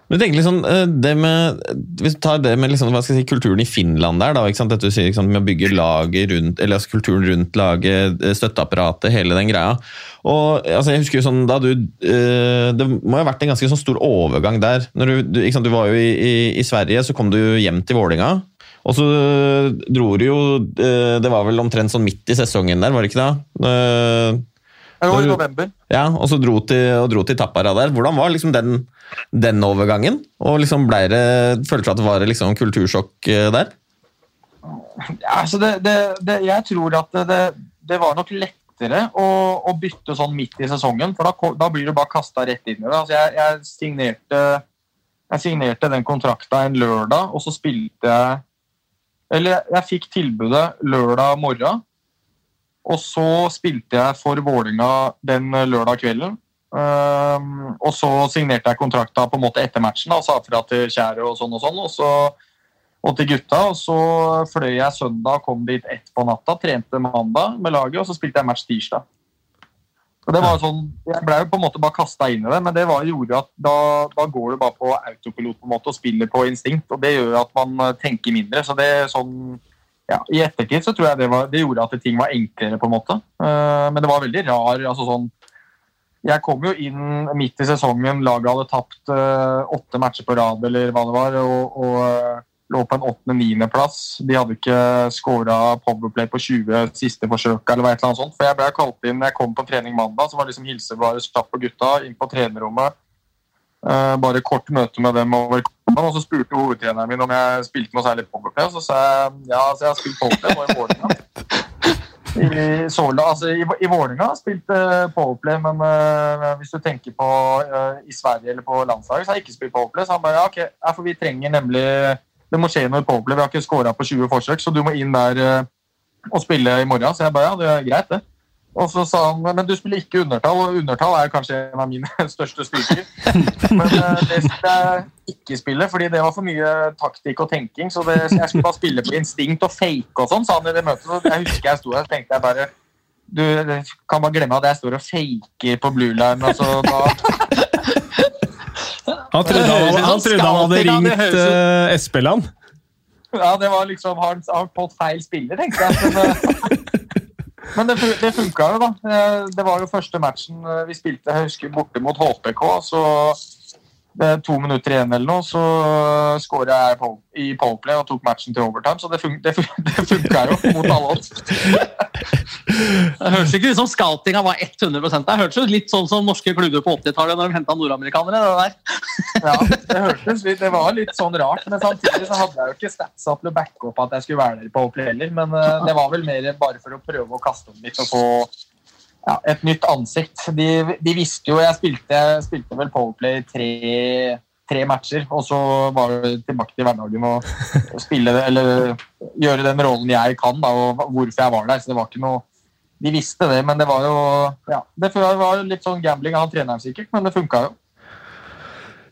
Men tenk liksom, eh, det med, Hvis du tar det med liksom, si, kulturen i Finland der, da, Dette du sier liksom, med å bygge laget rundt, eller altså, kulturen rundt laget, eh, støtteapparatet, hele den greia. Og altså, jeg husker jo sånn, da du, Det må ha vært en ganske sånn stor overgang der. Du, du, du var jo i, i, i, Sverige, så kom du hjem til Vålinga og så dro du jo eh, Det var vel omtrent sånn midt i sesongen der, var det ikke det? Eh, det var i november. Ja, og så dro til, og dro til Tappara der. Hvordan var liksom den, den overgangen? Og liksom ble det, Følte du at det var liksom kultursjokk eh, der? Ja, altså det, det, det, jeg tror at det, var nok lettere å, å, bytte sånn midt i sesongen, for da, da blir du bare kasta rett inn i det. Altså jeg, jeg signerte Jeg signerte den kontrakta en lørdag, og så spilte jeg Eller jeg fikk tilbudet lørdag morgen, og så spilte jeg for Vålinga den lørdag kvelden. Um, og så signerte jeg kontrakta på en måte etter matchen og sa fra til kjære og sånn og sånn. Og, så, og til gutta. Og så fløy jeg søndag, kom dit ett på natta, trente mandag med laget, og så spilte jeg match tirsdag. Og det var sånn, Jeg ble jo på en måte bare kasta inn i det, men det var, gjorde at da, da, går du bare på autopilot på en måte og spiller på instinkt. og Det gjør at man eh, tenker mindre. så det er sånn, ja, I ettertid så tror jeg det, var, det gjorde at ting var enklere, på en måte. Uh, men det var veldig rar. altså sånn, Jeg kom jo inn midt i sesongen, laget hadde tapt uh, åtte matcher på rad eller hva det var. og, og lå på en åttende-niendeplass. De hadde ikke skåra powerplay på 20 siste forsøk, eller annet sånt. For jeg ble kalt inn jeg kom på trening mandag, så var liksom hilsebladet slapp på gutta inn på trenerrommet. Uh, bare kort møte med dem over og så spurte hovedtreneren min om jeg spilte noe særlig powerplay. Og så sa jeg ja, så jeg har spilt powerplay nå i Vålerenga. I, Sola, altså i, i Vålerenga spilte powerplay, men uh, hvis du tenker på uh, i Sverige eller på landslaget, så har jeg ikke spilt powerplay. Så han bare ja, ok, for vi trenger nemlig det må skje i Powerplay. Vi har ikke skåra på 20 forsøk, så du må inn der eh, og spille i morgen. Så jeg bare ja, det er greit, det. Og så sa han men du spiller ikke undertall, og undertall er kanskje en av mine [laughs] største styrker. Men uh, det skulle jeg ikke spille, fordi det var for mye taktikk og tenking. Så det, jeg skulle bare spille på instinkt og fake og sånn, sa han i det møtet. Så jeg husker jeg sto her og tenkte jeg bare Du kan bare glemme at jeg står og faker på blue line. Og så da han trodde han, han, trodde han hadde ringt uh, Espeland. Ja, det var liksom Har han fått feil spiller, tenkte jeg. Men, eh, [laughs] men det, det funka jo, da. Eh, det var jo første matchen vi spilte jeg husker, borte mot HPK. så to minutter igjen eller noe, så skåra jeg i powerplay og tok matchen til overtime. Så det, fun det, fun [laughs] det funka jo mot alle oss. [laughs] det høres ikke ut som scoutinga var 100 Det hørtes litt sånn som norske klubber på 80-tallet når de henta nordamerikanere. det [laughs] ja, det hørtes litt, det var litt sånn rart, men samtidig så hadde jeg jo ikke statsa til å backe opp at jeg skulle være der i Powerplay heller. Men uh, det var vel mer bare for å prøve å kaste om litt og få ja, et nytt ansikt. De, de, visste jo Jeg spilte, spilte vel Powerplay tre, tre, matcher, og så var det tilbake til hverdagen og spille det, eller gjøre den rollen jeg kan, da, og hvorfor jeg var der. Så det var ikke noe De visste det, men det var jo ja, Det var litt sånn gambling av treneren sikkert, men det funka jo.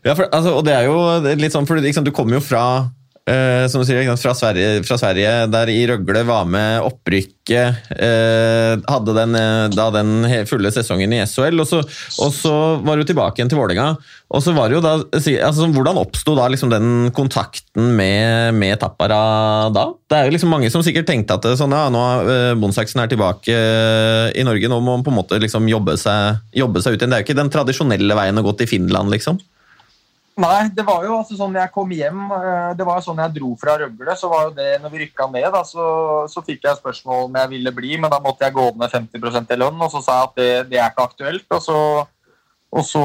Ja, for, altså, og det er jo litt sånn, for liksom, Du kommer jo fra Uh, som du sier, fra Sverige, fra Sverige, der i Røgle var med opprykket. Uh, hadde den, uh, da den fulle sesongen i SHL, og så, og så var du tilbake igjen til Vålerenga. Og så var jo da, altså, Hvordan oppsto da liksom den kontakten med, med, Tappara da? Det er jo liksom mange som sikkert tenkte at sånn, ja, nå er Bonsaksen er tilbake i Norge, nå må man på en måte liksom jobbe seg, jobbe seg ut igjen. Det er jo ikke den tradisjonelle veien å gå til Finland, liksom. Nei, det var jo altså sånn jeg kom hjem eh, Det var jo sånn jeg dro fra Røgle. så var jo det når vi rykka ned, da, så, så, fikk jeg spørsmål om jeg ville bli, men da måtte jeg gå ned 50% i lønn, og så sa jeg at det, det er ikke aktuelt. Og så, og så,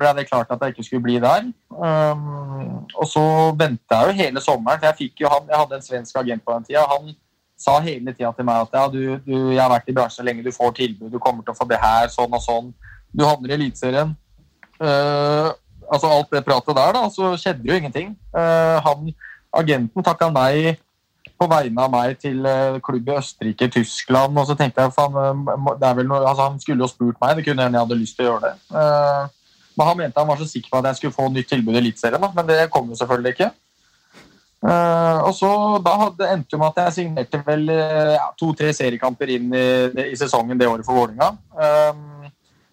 ble det klart at jeg ikke skulle bli der. Um, og så venta jeg jo hele sommeren, for jeg fikk jo han, jeg hadde en svensk agent på den tida. Han sa hele tida til meg at ja, du, du, jeg har vært i bransjen lenge, du får tilbud, du kommer til å få det her, sånn og sånn. Du havner i Eliteserien. Uh, altså alt det pratet der, da, så skjedde jo ingenting. Uh, han, agenten takka nei på vegne av meg til uh, klubb i Østerrike, Tyskland, og så tenkte jeg er vel noe, altså, Han skulle jo spurt meg, det kunne hende jeg hadde lyst til å gjøre det. men han mente han var så sikker på at jeg skulle få nytt tilbud i Eliteserien, men det kom jo selvfølgelig ikke. og så Da hadde, endte det med at jeg signerte vel ja, to-tre seriekamper inn i, i, sesongen det året for Vålerenga. Um,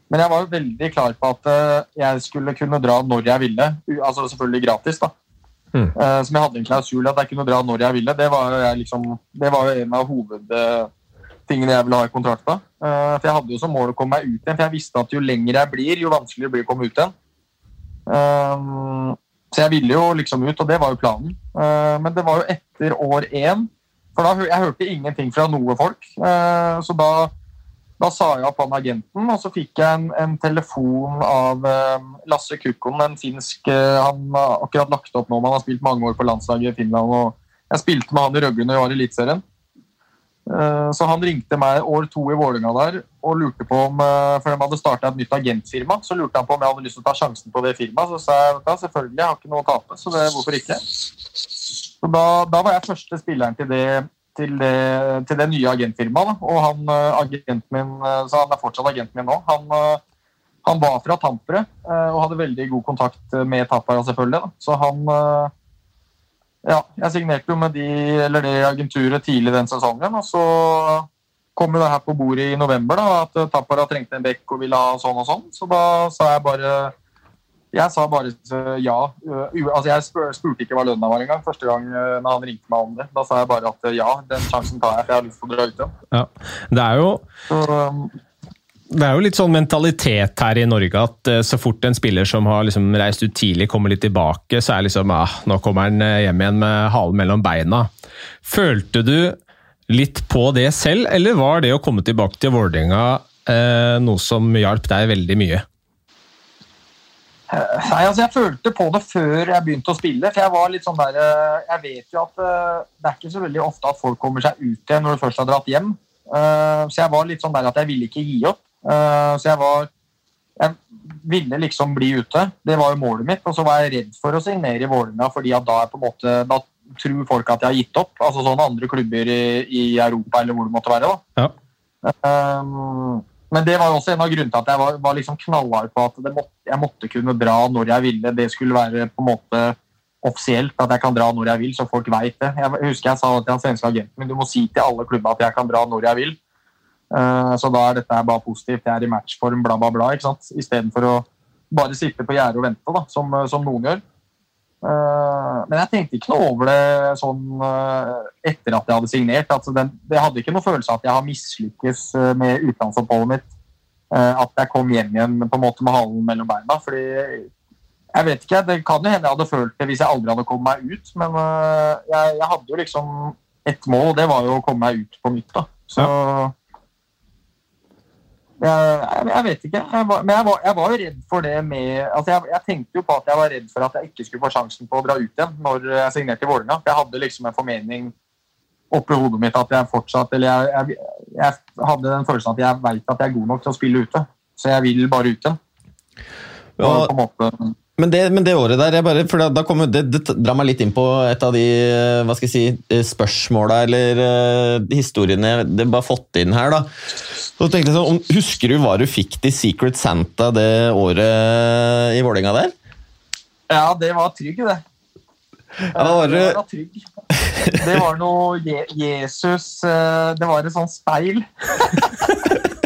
men jeg var jo veldig klar på at eh, jeg skulle kunne dra når jeg ville. Altså selvfølgelig gratis, da. Mm. Som jeg hadde en klausul at jeg kunne dra når jeg ville. Det var, liksom, det var jo en av hovedtingene jeg ville ha i kontrakta. Eh, for jeg hadde jo som mål å komme meg ut igjen, for jeg visste at jo lenger jeg blir, jo vanskeligere blir det å komme ut igjen. Så jeg ville jo liksom ut, og det var jo planen. Men det var jo etter år én. For da jeg hørte ingenting fra noe folk. Så da da sa jeg opp han agenten, og så fikk jeg en, en telefon av eh, Lasse Kukkonen, en finsk eh, Han har akkurat lagt opp nå, men han har spilt mange år på landslaget i Finland. og Jeg spilte med han i Røgle når jeg var i Eliteserien. Eh, Så han ringte meg år to i Vålinga der og lurte på om For de hadde starta et nytt agentfirma. Så lurte han på om jeg hadde lyst til å ta sjansen på det firmaet. Så sa jeg ja, selvfølgelig, jeg har ikke noe å tape, så det, hvorfor ikke? Så da, da var jeg første spilleren til det, til det, til det nye agentfirmaet. Og han eh, agenten min, eh, så han er fortsatt agenten min nå, han, eh, han var fra Tampere og hadde veldig god kontakt med Tappara, selvfølgelig. da. Så han ja, jeg signerte jo med de, eller det agenturet tidlig den sesongen, og så kom jo det her på bordet i november, da, at Tappara trengte en bekk og ville ha sånn og sånn. Så da sa jeg bare Jeg sa bare eh, ja. Uh, altså Jeg spurte ikke hva lønna var engang, første gang uh, når han ringte meg om det. Da sa jeg bare at ja, den sjansen tar jeg, for jeg har lyst til å dra ut igjen. Ja. Det er jo Så, um, Det er jo litt sånn mentalitet her i Norge at eh, så fort en spiller som har liksom reist ut tidlig, kommer litt tilbake, så er liksom ah, nå kommer han eh, hjem igjen med halen mellom beina. Følte du litt på det selv, eller var det å komme tilbake til Vålerenga eh, noe som hjalp deg veldig mye? Nei, altså Jeg følte på det før jeg begynte å spille. for Jeg var litt sånn der, eh, jeg vet jo at eh, det er ikke så veldig ofte at folk kommer seg ut igjen når du først har dratt hjem. Eh, Så jeg var litt sånn der at jeg ville ikke gi opp. Så jeg var Jeg ville liksom bli ute. Det var jo målet mitt. Og så var jeg redd for å signere i Vålerenga, fordi da er på en måte da tror folk at jeg har gitt opp. Altså sånn andre klubber i, i Europa eller hvor det måtte være. da. Ja. Um, men det var også en av grunnene til at jeg var, var liksom knallhard på at måtte, jeg måtte kunne dra når jeg ville. Det skulle være på en måte offisielt at jeg kan dra når jeg vil, så folk veit det. Jeg husker jeg sa til den svenske agenten min du må si til alle klubber at jeg kan dra når jeg vil. Uh, så da er dette bare positivt. Jeg er i matchform, bla, bla, bla. ikke sant? Istedenfor å bare sitte på gjerdet og vente, da, som, som noen gjør. Uh, men jeg tenkte ikke noe over det sånn uh, etter at jeg hadde signert. Altså, den, jeg hadde ikke noe følelse av at jeg har mislykkes uh, med utenlandsoppholdet mitt. At jeg kom hjem igjen på en måte med halen mellom beina. fordi jeg vet ikke, Det kan jo hende jeg hadde følt det hvis jeg aldri hadde kommet meg ut. Men jeg, jeg hadde jo liksom ett mål, og det var jo å komme meg ut på nytt. da. Så jeg, jeg, jeg vet ikke. Jeg var, men jeg var, jeg var jo redd for det med altså jeg, tenkte jo på at jeg var redd for at jeg ikke skulle få sjansen på å dra ut igjen når jeg signerte i Vålerenga. Jeg hadde liksom en formening oppi hodet mitt at jeg fortsatt Eller jeg, hadde den følelsen at jeg veit at jeg er god nok til å spille ute. Så jeg vil bare ut igjen. Ja. på en måte Men det, men det året der, jeg bare, for da, da kommer, det, det drar meg litt inn på et av de eh, hva skal jeg si, eh, spørsmåla eller uh, historiene det er bare fått inn her. da. Så tenkte jeg sånn, Husker du hva du fikk til Secret Santa det året i Vålerenga der? Ja, det var trygg, det. Ja, det, var det? var trygg. Det var noe Je Jesus eh, Det var et sånt speil. [laughs]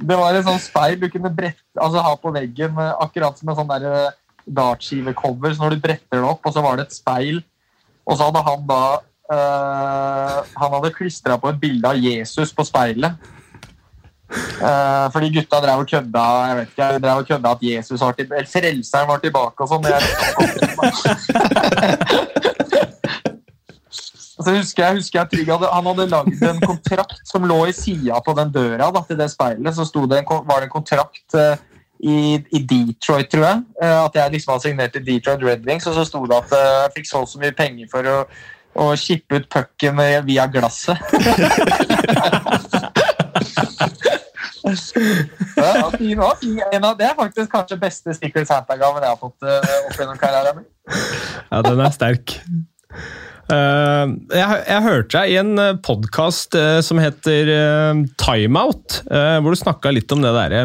Det var et sånt speil du kunne brette, altså, ha på veggen, eh, akkurat som en sånn der eh, dartskivecover. Så når du bretter det opp, og så var det et speil, og så hadde han da eh, Han hadde klistra på et bilde av Jesus på speilet. Uh, fordi gutta drev og kødda jeg vet ikke, drev og kødda at Jesus var til, eller frelseren var tilbake og sånn. [laughs] Det jeg husker jeg, husker jeg Trygg hadde, Han hadde lagd en kontrakt som lå i sida på den døra da, til det speilet. Så det en, var det en kontrakt uh, i, i Detroit, tror jeg. Uh, at jeg liksom hadde signert til Detroit Red Wings, og så sto det at uh, jeg fikk så så mye penger for å, å shippe ut pucken via glasset. [laughs] Ja, fin. Det er faktisk kanskje beste Secret Santa-gaven jeg har fått opp gjennom karrieren min. Ja, den er sterk. Eh, jeg, jeg hørte deg i en podkast som heter Timeout, eh, hvor du snakka litt om det derre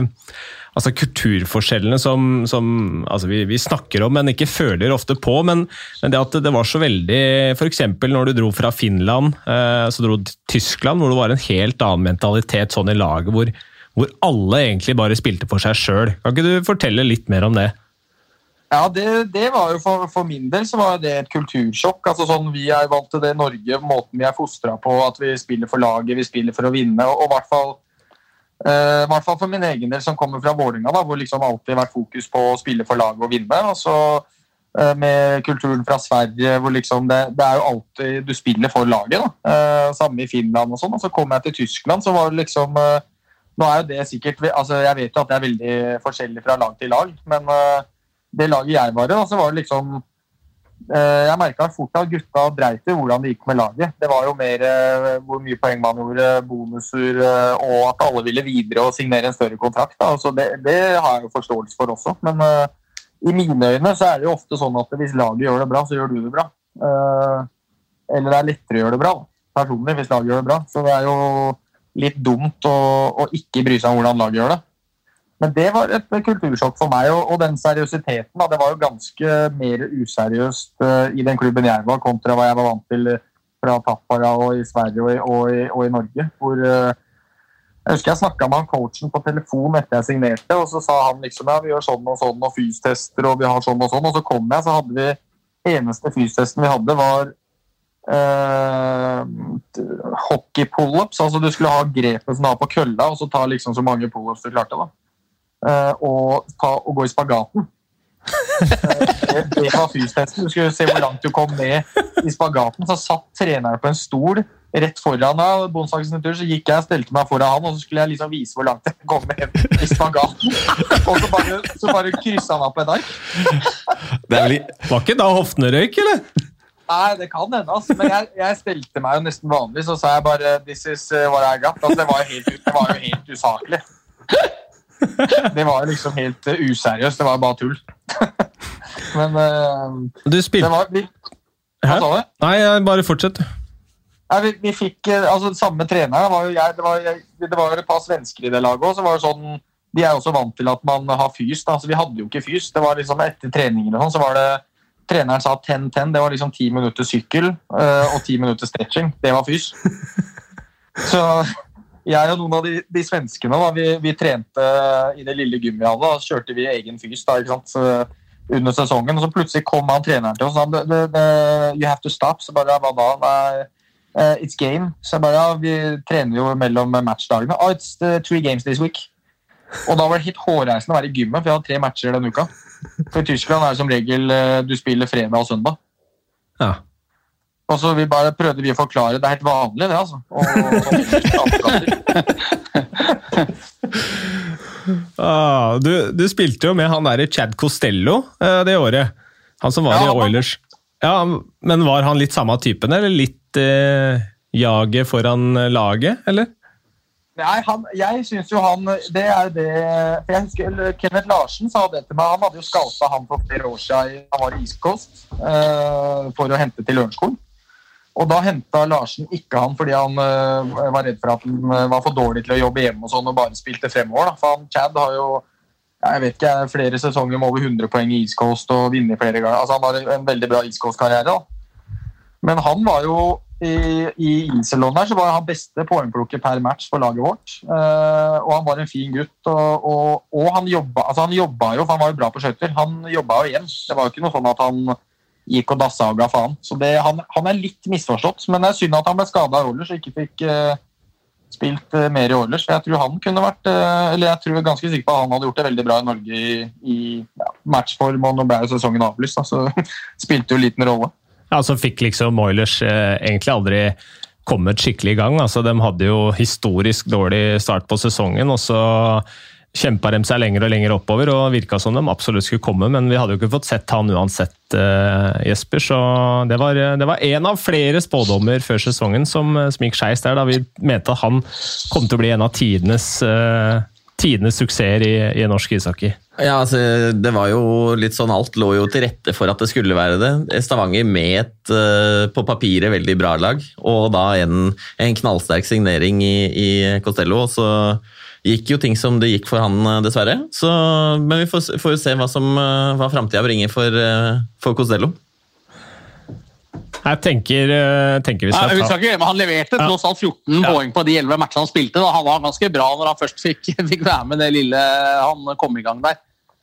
Altså kulturforskjellene som, som altså vi, vi snakker om, men ikke føler ofte på. Men, men det at det var så veldig F.eks. når du dro fra Finland, eh, så dro du til Tyskland, hvor det var en helt annen mentalitet sånn i laget, hvor, hvor alle egentlig bare spilte for seg sjøl. Kan ikke du fortelle litt mer om det? Ja, det, det var jo for, for min del så var det et kultursjokk. altså sånn Vi er vant til det Norge, måten vi er fostra på, at vi spiller for laget, vi spiller for å vinne. og, og hvert fall eh, hvert fall for min egen del, som kommer fra Vålinga, da, hvor liksom alltid vært fokus på å spille for laget og vinne. og så eh, med kulturen fra Sverige, hvor liksom det, det er jo alltid du spiller for laget. da. Eh, samme i Finland og sånn. Og så kom jeg til Tyskland, så var det liksom eh, Nå er jo det sikkert altså Jeg vet jo at det er veldig forskjellig fra lag til lag, men eh, det laget jeg var i, så var det liksom eh, jeg merka fort at gutta dreit i hvordan det gikk med laget. Det var jo mer eh, hvor mye poeng man gjorde, bonuser eh, og at alle ville videre og signere en større kontrakt. Da. Altså det, det, har jeg jo forståelse for også. Men i mine øyne så er det jo ofte sånn at hvis laget gjør det bra, så gjør du det bra. Eller det er lettere å gjøre det bra, personlig, hvis laget gjør det bra. Så det er jo litt dumt å, å ikke bry seg om hvordan laget gjør det. Men det var et kultursjokk for meg, og, og den seriøsiteten. Da, det var jo ganske mer useriøst uh, i den klubben jeg var, kontra hva jeg var vant til fra Tappara og i Sverige og i, og i, og i Norge. Hvor, uh, jeg husker jeg snakka med han coachen på telefon etter jeg signerte, og så sa han liksom ja, vi gjør sånn og sånn og fystester og vi har sånn og sånn. Og så kom jeg, så hadde vi Eneste fystesten vi hadde, var eh, hockey pullups. Altså du skulle ha grepet som du har på kølla, og så ta liksom så mange pullups du klarte. da uh, og, ta, og gå i spagaten. det, det var fystesten. Du skulle se hvor langt du kom ned i spagaten. Så satt treneren på en stol rett foran av Bonsaksen tur, så gikk jeg og stelte meg foran han, og så skulle jeg liksom vise hvor langt jeg kom ned i spagaten. Og så bare, så bare kryssa han av på en ark. Vel... Var ikke da hoftene røyk, eller? Nei, det kan hende. Altså. Men jeg, jeg stelte meg jo nesten vanlig, så sa jeg bare 'This is what I got'. Altså, det, var jo helt, det var jo helt usaklig. [laughs] Det var liksom helt uh, useriøst. Det var bare tull. [laughs] Men uh, Du spilte var, vi, Hva sa du? Nei, bare fortsett. Nei, vi, vi fikk uh, altså Samme trener var jo jeg. Det var, jeg, det var et par svensker i det laget òg. sånn, de er også vant til at man har fys. Da. Så vi hadde jo ikke fys. Det var liksom Etter treningen og sånn, så var det Treneren sa 10-10. Det var liksom ti minutter sykkel uh, og ti minutter stretching. Det var fys. [laughs] Så jeg og noen av de, de svenskene da, vi, vi, trente i det lille gymmihallet. og kjørte vi egen fys da, under sesongen. Og så plutselig kom han treneren til oss og sa You have to stop. Så bare hva da? Uh, it's game. Så bare ja, vi trener jo mellom matchdagene. Oh, it's three games this week. Og da var det helt hårreisende å være i gymmet, for jeg hadde tre matcher denne uka. For i Tyskland er det som regel uh, du spiller fredag og søndag. Ja. Og så vi bare prøvde vi å forklare. Det er helt vanlig, det, altså. Og, [laughs] ah, du, du, spilte jo med han derre Chad Costello eh, det året. Han som var ja, i Oilers. Ja, Men var han litt samme typen, eller litt eh, jaget foran laget, eller? Nei, han, jeg syns jo han Det er det for jeg husker Kenneth Larsen sa det til meg. Han hadde jo scouta han for flere år siden. Han var i East Coast eh, for å hente til Lørenskog. Og da henta Larsen ikke han fordi han uh, var redd for at han uh, var for dårlig til å jobbe hjemme og sånn og bare spilte fremover. Da. For han, Chad har jo jeg vet ikke, flere sesonger med over 100 poeng i East Coast og vinner flere ganger. Altså, han har en veldig bra East Coast-karriere. Men han var jo i, i Iselon der så var han beste poengplukker per match for laget vårt. Uh, og han var en fin gutt. Og, og, og han, jobba, altså han jobba jo, for han var jo bra på skøyter. Han jobba jo igjen. Det var jo ikke noe sånn at han gikk og dassa og ga faen. Så det, han, han, er litt misforstått. Men det er synd at han ble skada i Oilers og ikke fikk uh, spilt uh, mer i Oilers. Jeg tror han kunne vært uh, Eller jeg tror ganske sikker på at han hadde gjort det veldig bra i Norge i, i ja, matchform, og nå ble jo sesongen avlyst, så [laughs] spilte jo liten rolle. Ja, så fikk liksom Oilers egentlig aldri kommet skikkelig i gang. Altså, de hadde jo historisk dårlig start på sesongen, og så kjempa de seg lenger og lenger oppover og virka som de absolutt skulle komme, men vi hadde jo ikke fått sett han uansett, uh, Jesper. Så det var, det var en av flere spådommer før sesongen som, som gikk skeis der, da vi mente at han kom til å bli en av tidenes, uh, tidenes suksesser i, i norsk ishockey. Ja, altså, det var jo litt sånn Alt lå jo til rette for at det skulle være det. Stavanger med et uh, på papiret veldig bra lag, og da en, en knallsterk signering i, i Costello. og så gikk jo ting som det gikk for han, eh, dessverre. Så, men vi får, får se hva, som, eh, hva framtida bringer for, eh, for Costello. Jeg tenker, tenker vi skal ta ja, skal ikke, Han leverte tross alt 14 ja. poeng på de 11 matchene han spilte. Da. Han var ganske bra når han først fikk, [laughs] fikk være med det lille han kom i gang der.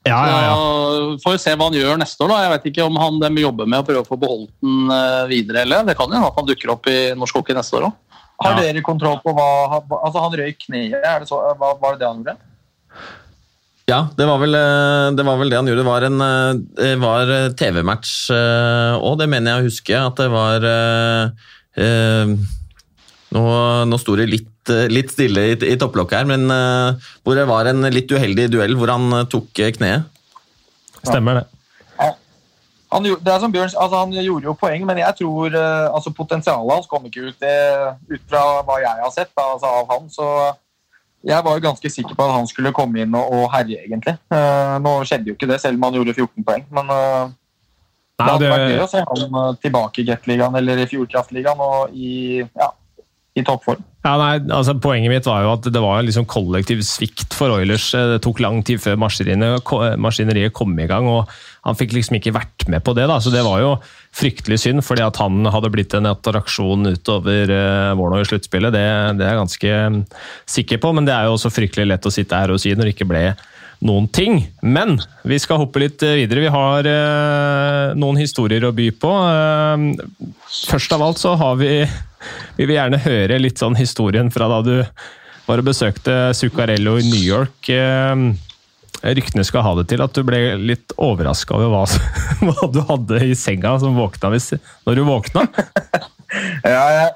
Ja, ja, ja. Så får vi se hva han gjør neste år. da. Jeg vet ikke om han de jobber med å prøve å få beholdt den videre. eller Det kan jo at han dukker opp i norsk hockey neste år òg. Har dere kontroll på hva Altså, han røyk kneet. Er det så, hva, var det det han gjorde? Ja, det var, vel, eh, det var vel det han gjorde. Det var en eh, var TV-match òg, det mener jeg å huske. At det var eh, Nå, nå sto det litt, litt stille i, i topplokket her, men eh, hvor det var en litt uheldig duell hvor han tok kneet. Stemmer det. Han, det er som Bjørn, altså han gjorde jo poeng, men jeg tror eh, altså potensialet hans kom ikke ut, det, ut fra hva jeg har sett da, altså av han. Så jeg var jo ganske sikker på at han skulle komme inn og, og herje, egentlig. Uh, nå skjedde jo ikke det, selv om han gjorde 14 poeng. Men eh, det hadde det, vært gøy å se han eh, tilbake i Gateligaen eller i Fjordkraftligaen og i, ja, i toppform. Ja, nei, altså Poenget mitt var jo at det var liksom kollektiv svikt for Oilers. Det tok lang tid før maskineriet kom i gang, og han fikk liksom ikke vært med på det. da, så Det var jo fryktelig synd, fordi at han hadde blitt en attraksjon utover uh, våren og i sluttspillet. Det, det er jeg ganske mm, sikker på, men det er jo også fryktelig lett å sitte her og si når det ikke ble noen ting. Men vi skal hoppe litt eh, videre. Vi har eh, noen historier å by på. Eh, først av alt så har vi Vi vil gjerne høre litt sånn historien fra da du var og besøkte Zuccarello i New York. Eh, ryktene skal ha det til at du ble litt overraska over hva, [laughs] hva du hadde i senga som våkna hvis, når du våkna. [laughs] Ja, jeg,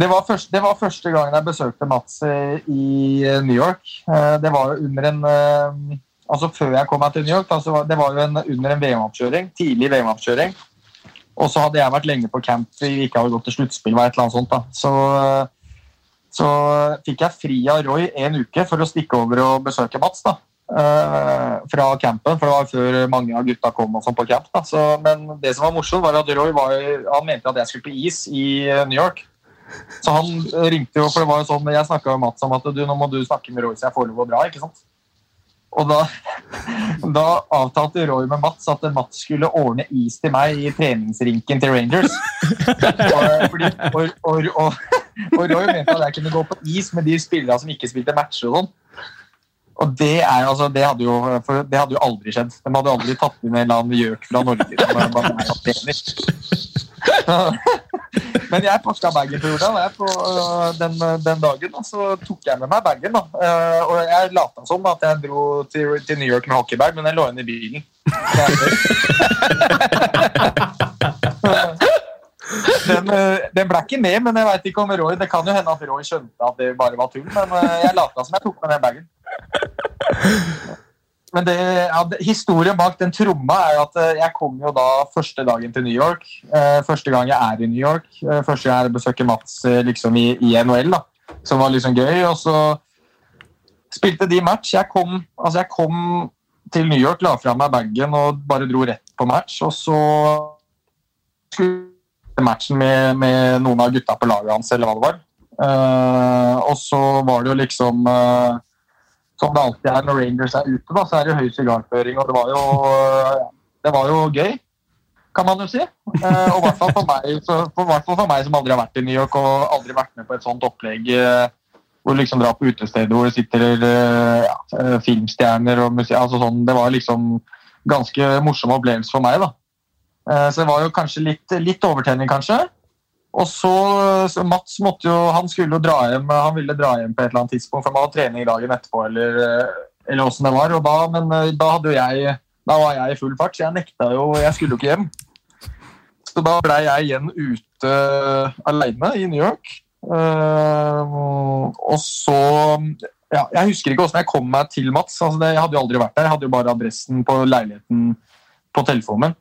det, var første, det var første gangen jeg besøkte Mats eh, i eh, New York. Eh, Det var jo under en Altså før jeg kom meg til New York, altså det var jo en, under en VM-oppkjøring. Tidlig VM-oppkjøring. Og så hadde jeg vært lenge på camp vi ikke hadde gått til sluttspill. var et eller annet sånt da. Så, så fikk jeg fri av Roy en uke for å stikke over og besøke Mats. da. fra campen, for det var før mange av gutta kom og sånn på camp. Da. Så, men det som var morsomt, var at Roy var, han mente at jeg skulle på is i New York. Så han ringte jo, for det var jo sånn, jeg snakka med Mats om at du, nå må du snakke med Roy så jeg får det gå bra. ikke sant? Og da, [laughs] da avtalte Roy med Mats at Mats skulle ordne is til meg i treningsrinken til Rangers. Og, fordi, og, og, og, Roy mente at jeg kunne gå på is med de spillerne som ikke spilte matcher og sånn. Og det, er, altså, det, hadde jo, det hadde jo aldri skjedd. De hadde aldri tatt inn en eller annen gjøk fra Norge. som bare- bare kapteiner. [laughs] Men jeg pakka bagen til jorda på øh, den, den dagen, og så tok jeg med meg bagen. Eh, Og jeg lata som at jeg dro til, til New York med hockeybag, men jeg lå igjen i bilen. [laughs] Den, øh, den ble ikke med, men jeg vet ikke om Roy Det kan jo hende at Roy skjønte at det bare var tull, men øh, jeg lata som jeg tok med den bagen. Men det, ja, historien bak den tromma er at eh, jeg kom jo da første dagen til New York. Eh, første gang jeg er i New York. Eh, første gang jeg besøker Mats liksom i, i NHL, da. Som var liksom gøy. Og så spilte de match. Jeg kom, altså jeg kom til New York, la fra meg bagen og bare dro rett på match. Og så skulle matchen med, med noen av gutta på laget hans, eller hva det var. Eh, og så var det jo liksom eh, som det alltid er når Rangers er ute, da, så er det høy sigarføring. Og det var jo, det var jo gøy, kan man jo si. Eh, og i hvert fall for meg, for, meg som aldri har vært i New York og aldri vært med på et sånt opplegg eh, hvor du liksom drar på utesteder hvor det sitter eh, ja, eh, filmstjerner og musikk altså sånn, Det var liksom ganske morsom opplevelse for meg. da. Eh, så det var jo kanskje litt, litt overtenning, kanskje. Og så, så Mats måtte jo, han skulle jo dra hjem, han ville dra hjem på et eller annet tidspunkt, for han hadde trening dagen etterpå, eller, eller det var. Og da, men eh, da, jeg, da var jeg i full fart, så jeg nekta jo Jeg skulle jo ikke hjem. Så da blei jeg igjen ute aleine i New York. Uh, og så ja, Jeg husker ikke hvordan jeg kom meg til Mats. Altså det, jeg hadde jo aldri vært der. Jeg hadde jo bare adressen på leiligheten på telefonen.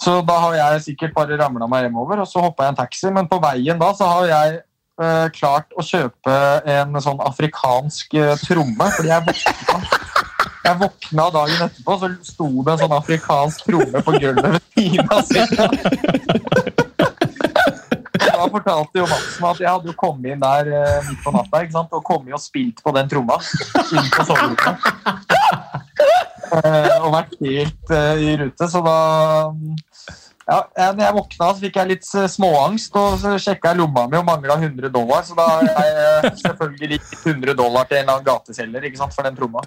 Så da har jeg sikkert bare ramla meg hjemover, og så hoppa jeg en taxi. Men på veien da så har jeg eh, klart å kjøpe en sånn afrikansk eh, tromme. Fordi jeg våkna, jeg våkna dagen etterpå, så sto det en sånn afrikansk tromme på gulvet ved siden av. Da fortalte jo Madsen at jeg hadde jo kommet inn der eh, midt på natta ikke sant? og kommet og spilt på den tromma inn på soverommet. Eh, og vært helt eh, i rute, så da ja, når jeg våkna, så fikk jeg litt småangst, og så sjekka jeg lomma mi og mangla 100 dollar. Så da har jeg selvfølgelig gitt 100 dollar til en eller annen gateselger ikke sant, for den tromma.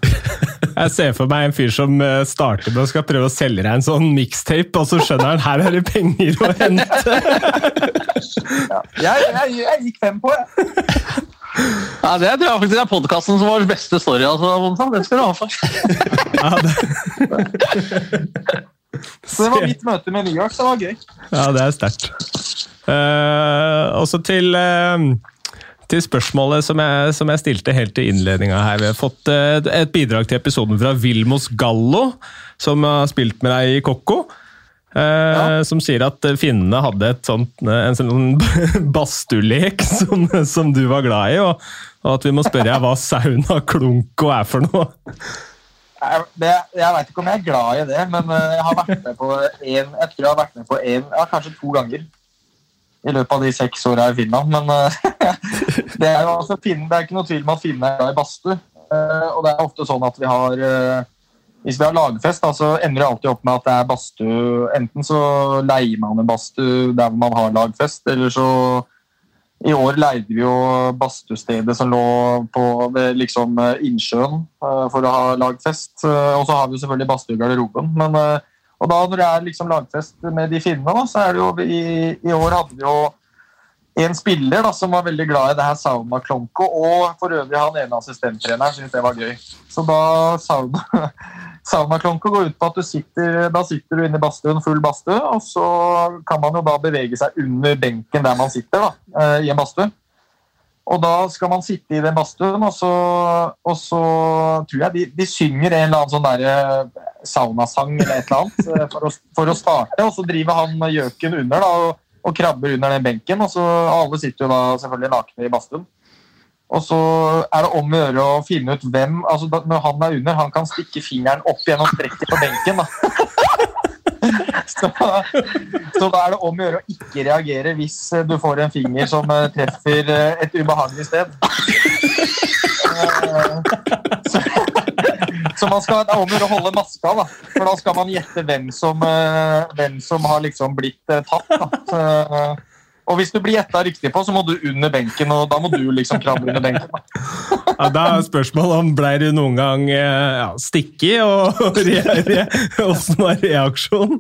Jeg ser for meg en fyr som eh, starter med å skal prøve å selge deg en sånn mixtape, og så skjønner han her er det penger å hente. Ja. Jeg, jeg, jeg gikk fem på, jeg. Ja, det tror jeg faktisk er podkasten som var beste story. Altså, det skal du ha for. Ja, det, Så det var mitt møte med New så det var gøy. ja, det er sterkt. Uh, også til, uh, til spørsmålet som jeg, som jeg stilte helt til innledninga her. Vi har fått eh, et bidrag til episoden fra Vilmos Gallo, som har spilt med deg i Kokko. Eh, som sier at finnene hadde et sånt, eh, en sånn [laughs] badstuelek som, som du var glad i, og, og at vi må spørre deg hva sauna klunko er for noe. Jeg, det, jeg veit ikke om jeg er glad i det, men eh, jeg har vært med på en, jeg tror jeg har vært med på en, ja, kanskje to ganger i løpet av de seks åra i Finland. Men eh, [laughs] det er jo altså, det er ikke noe tvil om at finnene er glad i badstue. Eh, og det er ofte sånn at vi har eh, Hvis vi har lagfest, da, så ender det alltid opp med at det er badstue. Enten så leier man en badstue der man har lagfest, eller så i år leide vi jo badstuestedet som lå på ved liksom eh, innsjøen eh, for å ha lagfest. Eh, Og så har vi jo selvfølgelig badstue i garderoben. Men, og da når det er liksom lagfest med de finnene, så er det jo i, I år hadde vi jo en spiller da, som var veldig glad i det her sauna klonko, og for øvrig han ene assistenttreneren syntes det var gøy. Så da sauna, [laughs] sauna klonko går ut på at sitter, da sitter du inne i badstuen, full badstue, og så kan man jo da bevege seg under benken der man sitter da, eh, i en badstue. Og da skal man sitte i den badstuen, og og så tror jeg de, de synger en eller annen sånn der saunasang eller et eller annet eh, for å, for å starte, og så driver han gjøken under da, og, og krabber under den benken. og så Alle sitter jo da selvfølgelig nakne i badstuen. Og så er det om å gjøre å finne ut hvem altså Når han er under, han kan stikke fingeren opp gjennom strekket på benken. [laughs] Så, så da er det om å gjøre å ikke reagere hvis eh, du får en finger som eh, treffer eh, et ubehagelig sted. Så, så man skal, det er om å gjøre å holde maska, da. for da skal man gjette hvem som, hvem som har liksom blitt tatt. Da. Så, og hvis du blir gjetta riktig på, så må du under benken, og da må du liksom krabbe under benken. [laughs] Ja, da er spørsmålet om ble du noen gang eh, ja, stikke, og, [laughs] hvordan var reaksjonen?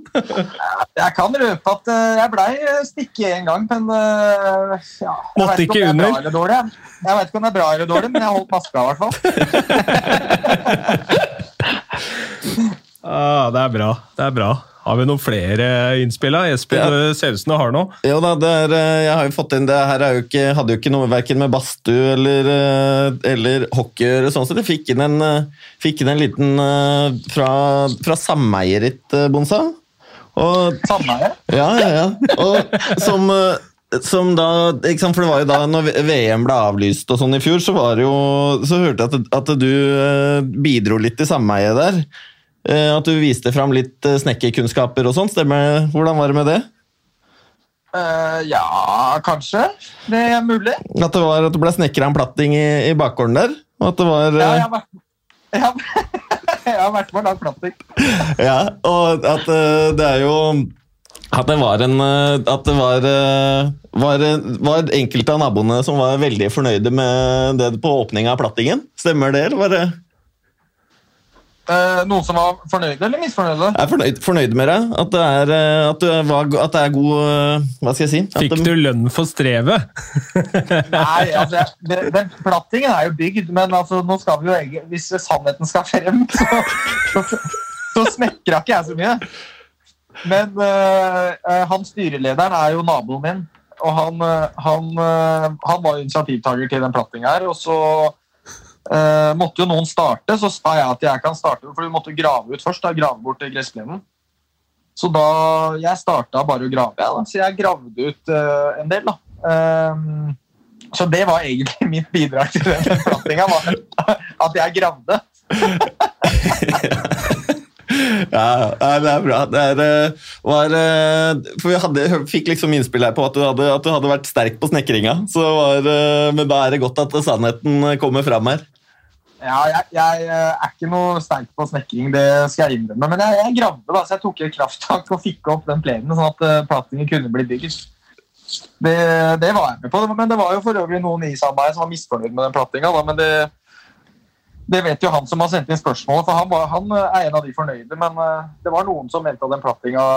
[laughs] Jeg kan røpe at eh, jeg blei stikke en gang, men eh, ja, Måtte ikke er under? Jeg vet ikke om det er bra eller dårlig, men jeg holdt maska i hvert fall. Ah, det er bra. det er bra. Har vi noen flere innspill? Espen, Jesper, Ja. det ser ut som du har noe. Jo da, det er, eh, jeg har jo fått inn det her er jo ikke, hadde jo ikke noe verken med badstue eller, eh, eller hockey å gjøre, sånn sett. Jeg fikk inn en, eh, fikk inn en liten fra, fra sameiet ditt, Bonsa. Og Ja, ja, ja. Og som, som da ikke sant? For det var jo da når VM ble avlyst og sånn i fjor, så var det jo Så hørte jeg at, at du bidro litt i sameiet der. Eh, At du viste fram litt eh, snekkerkunnskaper og sånn. Stemmer? Hvordan var det med det? Uh, ja, kanskje. Det er mulig. At det var at det ble snekra en platting i, i bakgården der? Og at det var Ja, jeg har vært, [laughs] jeg har, jeg har vært med og lagd platting. [laughs] Ja, og at det er jo At det var en At det var, var, var enkelte av naboene som var veldig fornøyde med det på åpninga av plattingen. Stemmer det, eller var det Eh, noen som var fornøyde eller misfornøyde? Jeg er fornøyd, fornøyd med deg. At det er, eh, at du var, at det er god eh, Hva skal jeg si? At Fikk de- du lønn for strevet? [laughs] Nei, altså, jeg- det- den plattingen er jo bygd, men altså, nå skal vi jo hvis sannheten skal frem, [laughs] så, så, så snekra ikke jeg så mye. Men uh, eh, han styrelederen er jo naboen min, og han, han, han var initiativtaker til den plattinga her. Og så eh, måtte jo noen starte, så sa jeg at jeg kan starte, for vi måtte grave ut først. da, Grave bort gressplenen. Så da jeg starta bare å grave, ja, så jeg gravde ut uh, en del. da. Ehm, så det var egentlig [laughs] mitt bidrag til den forplantinga, at jeg gravde. [laughs] Ja, det er bra. Det er, var, for vi hadde, fikk liksom innspill her på at du hadde, at du hadde vært sterk på snekringa. Men da er det godt at sannheten kommer fram her. Ja, jeg, jeg eh, er ikke noe sterk på snekring, det skal jeg innrømme. Men jeg, jeg gravde, da, så jeg tok et krafttak og fikk opp den plenen, sånn at uh, plattingen kunne bli bygd. Det, det var jeg med på. Men det var jo for øvrig noen i samarbeidet som var misfornøyd med den plattinga. Men det, det vet jo han som har sendt inn spørsmålet, for han, var, han eh, er en av de fornøyde. Men det var noen som mente at den plattinga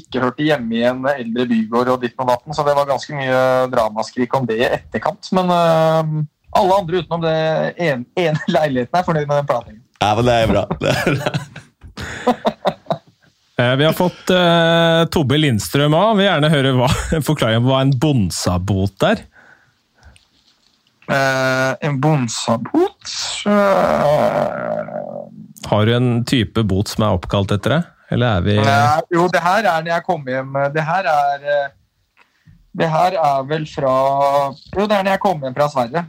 ikke hørte hjemme i en eldre bygård og ditt og datten, så det var ganske mye dramaskrik om det i etterkant. Men alle andre utenom det ene, en [laughs] leiligheten er fornøyd med den planleggingen. Ja, men det er bra. Det er bra. [laughs] Eh, Vi har fått uh, Tobbe Lindstrøm av. Vil gjerne høre hva, [laughs] forklare hva en bonsabot er. Uh, en bonsabot uh, Har du en type bot som er oppkalt etter deg? Eller er vi Jo, det her er når jeg kom hjem Det her er Det her er vel fra Jo, det er når jeg kom hjem fra Sverige.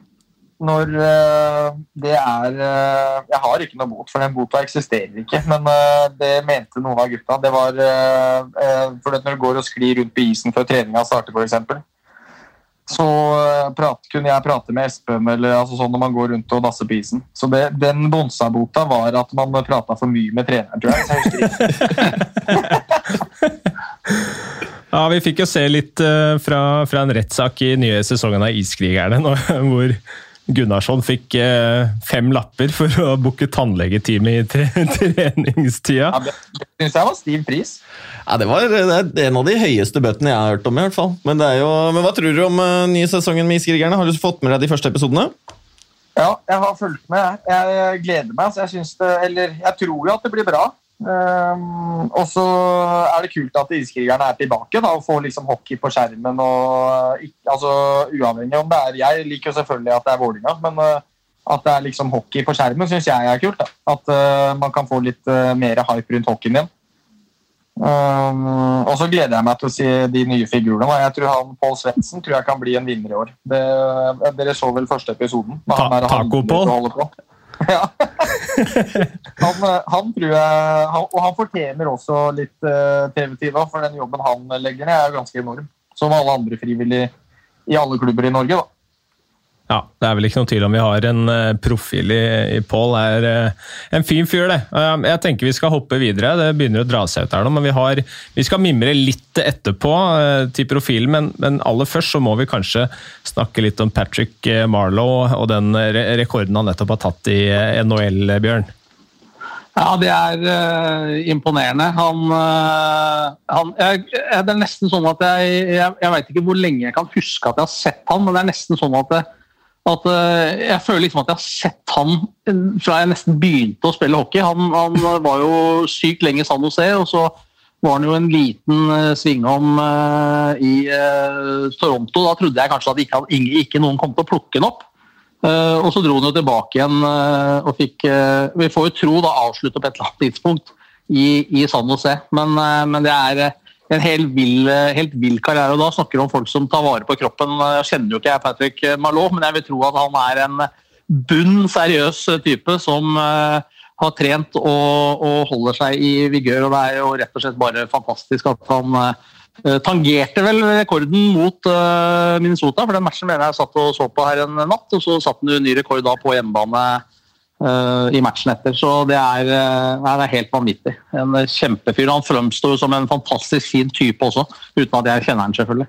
Når eh, det er eh, Jeg har ikke noe bot, for den bota eksisterer ikke. Men eh, det mente noen av gutta. Det var for når du går og sklir rundt på isen før treninga starter, f.eks. Så prat, kunne jeg prate med Espen eller altså sånn når man går rundt og dasser på isen. Så det, den Bonsa-bota var at man prata for mye med treneren, tror jeg. [laughs] Ja, Vi fikk jo se litt fra, fra en rettssak i nye sesongen av Iskrigerne, nå, [laughs] hvor Gunnarsson fikk eh, fem lapper for å booke tannlegetime i tre, [laughs] treningstida. Ja, det syns jeg var stiv pris. Ja, det var det er en av de høyeste bøtene jeg har hørt om. i hvert fall. Men, det er jo, men hva tror du om uh, nye sesongen med Iskrigerne? Har du fått med deg de første episodene? Ja, jeg har fulgt med. jeg. Jeg gleder meg. Så jeg, det, eller, jeg tror jo at det blir bra. Ehm, og så er det kult at iskrigerne er tilbake da, og får liksom hockey på skjermen. Og, altså, uavhengig om det er Jeg liker selvfølgelig at det er Vålinga, men uh, at det er liksom hockey på skjermen syns jeg er kult. Da. At uh, man kan få litt uh, mer hype rundt hockeyen igjen. Ehm, og så gleder jeg meg til å se de nye figurene. da. Jeg tror han Pål Svendsen kan bli en vinner i år. Det, dere så vel første episoden? Ta- Taco Pål? Han, eh, han tror jeg han, Og han fortjener også litt uh, TV-tid, for den jobben han legger ned, er jo ganske enorm. Som alle andre frivillige i alle klubber i Norge. da. Ja, Det er vel ikke noen tvil om vi har en uh, profil i, i Pål. er uh, en fin fyr, det. Uh, Jeg tenker vi skal hoppe videre. Det begynner å dra seg ut her nå, men vi, har, vi skal mimre litt etterpå eh, til profilen. Men, men aller først så må vi kanskje snakke litt om Patrick Marlow og den re rekorden han nettopp har tatt i NHL, Bjørn. Ja, det er imponerende. Han, han jeg, jeg, Det er nesten sånn at jeg, jeg Jeg vet ikke hvor lenge jeg kan huske at jeg har sett han, men det er nesten sånn at, det, at eh, jeg føler liksom at jeg har sett han fra jeg nesten begynte å spille hockey. Han, han var jo sykt lenge i San Jose, og så var han jo en liten eh, svingom eh, i Toronto. Da trodde jeg kanskje at ikke, ikke, noen kom til å plukke han opp. Og så dro han jo tilbake igjen og fikk Vi får jo tro da avslutte på et eller annet tidspunkt i, i San Jose, men, men det er en helt vill, eh, helt vill karriere. og Da snakker vi om folk som tar vare på kroppen. Jeg kjenner jo ikke jeg Patrick Malot, men jeg vil tro at han er en bunn seriøs type som eh, har trent og, og holder seg i vigør. og Det er jo rett og slett bare fantastisk at han eh, tangerte vel rekorden mot eh, Minnesota, for den matchen mener jeg satt og så på her en natt. Og så satte han jo ny rekord da på hjemmebane eh, i matchen etter. Så det er, eh, det er helt vanvittig. En eh, kjempefyr. Han fremstår som en fantastisk fin type også, uten at jeg kjenner han selvfølgelig.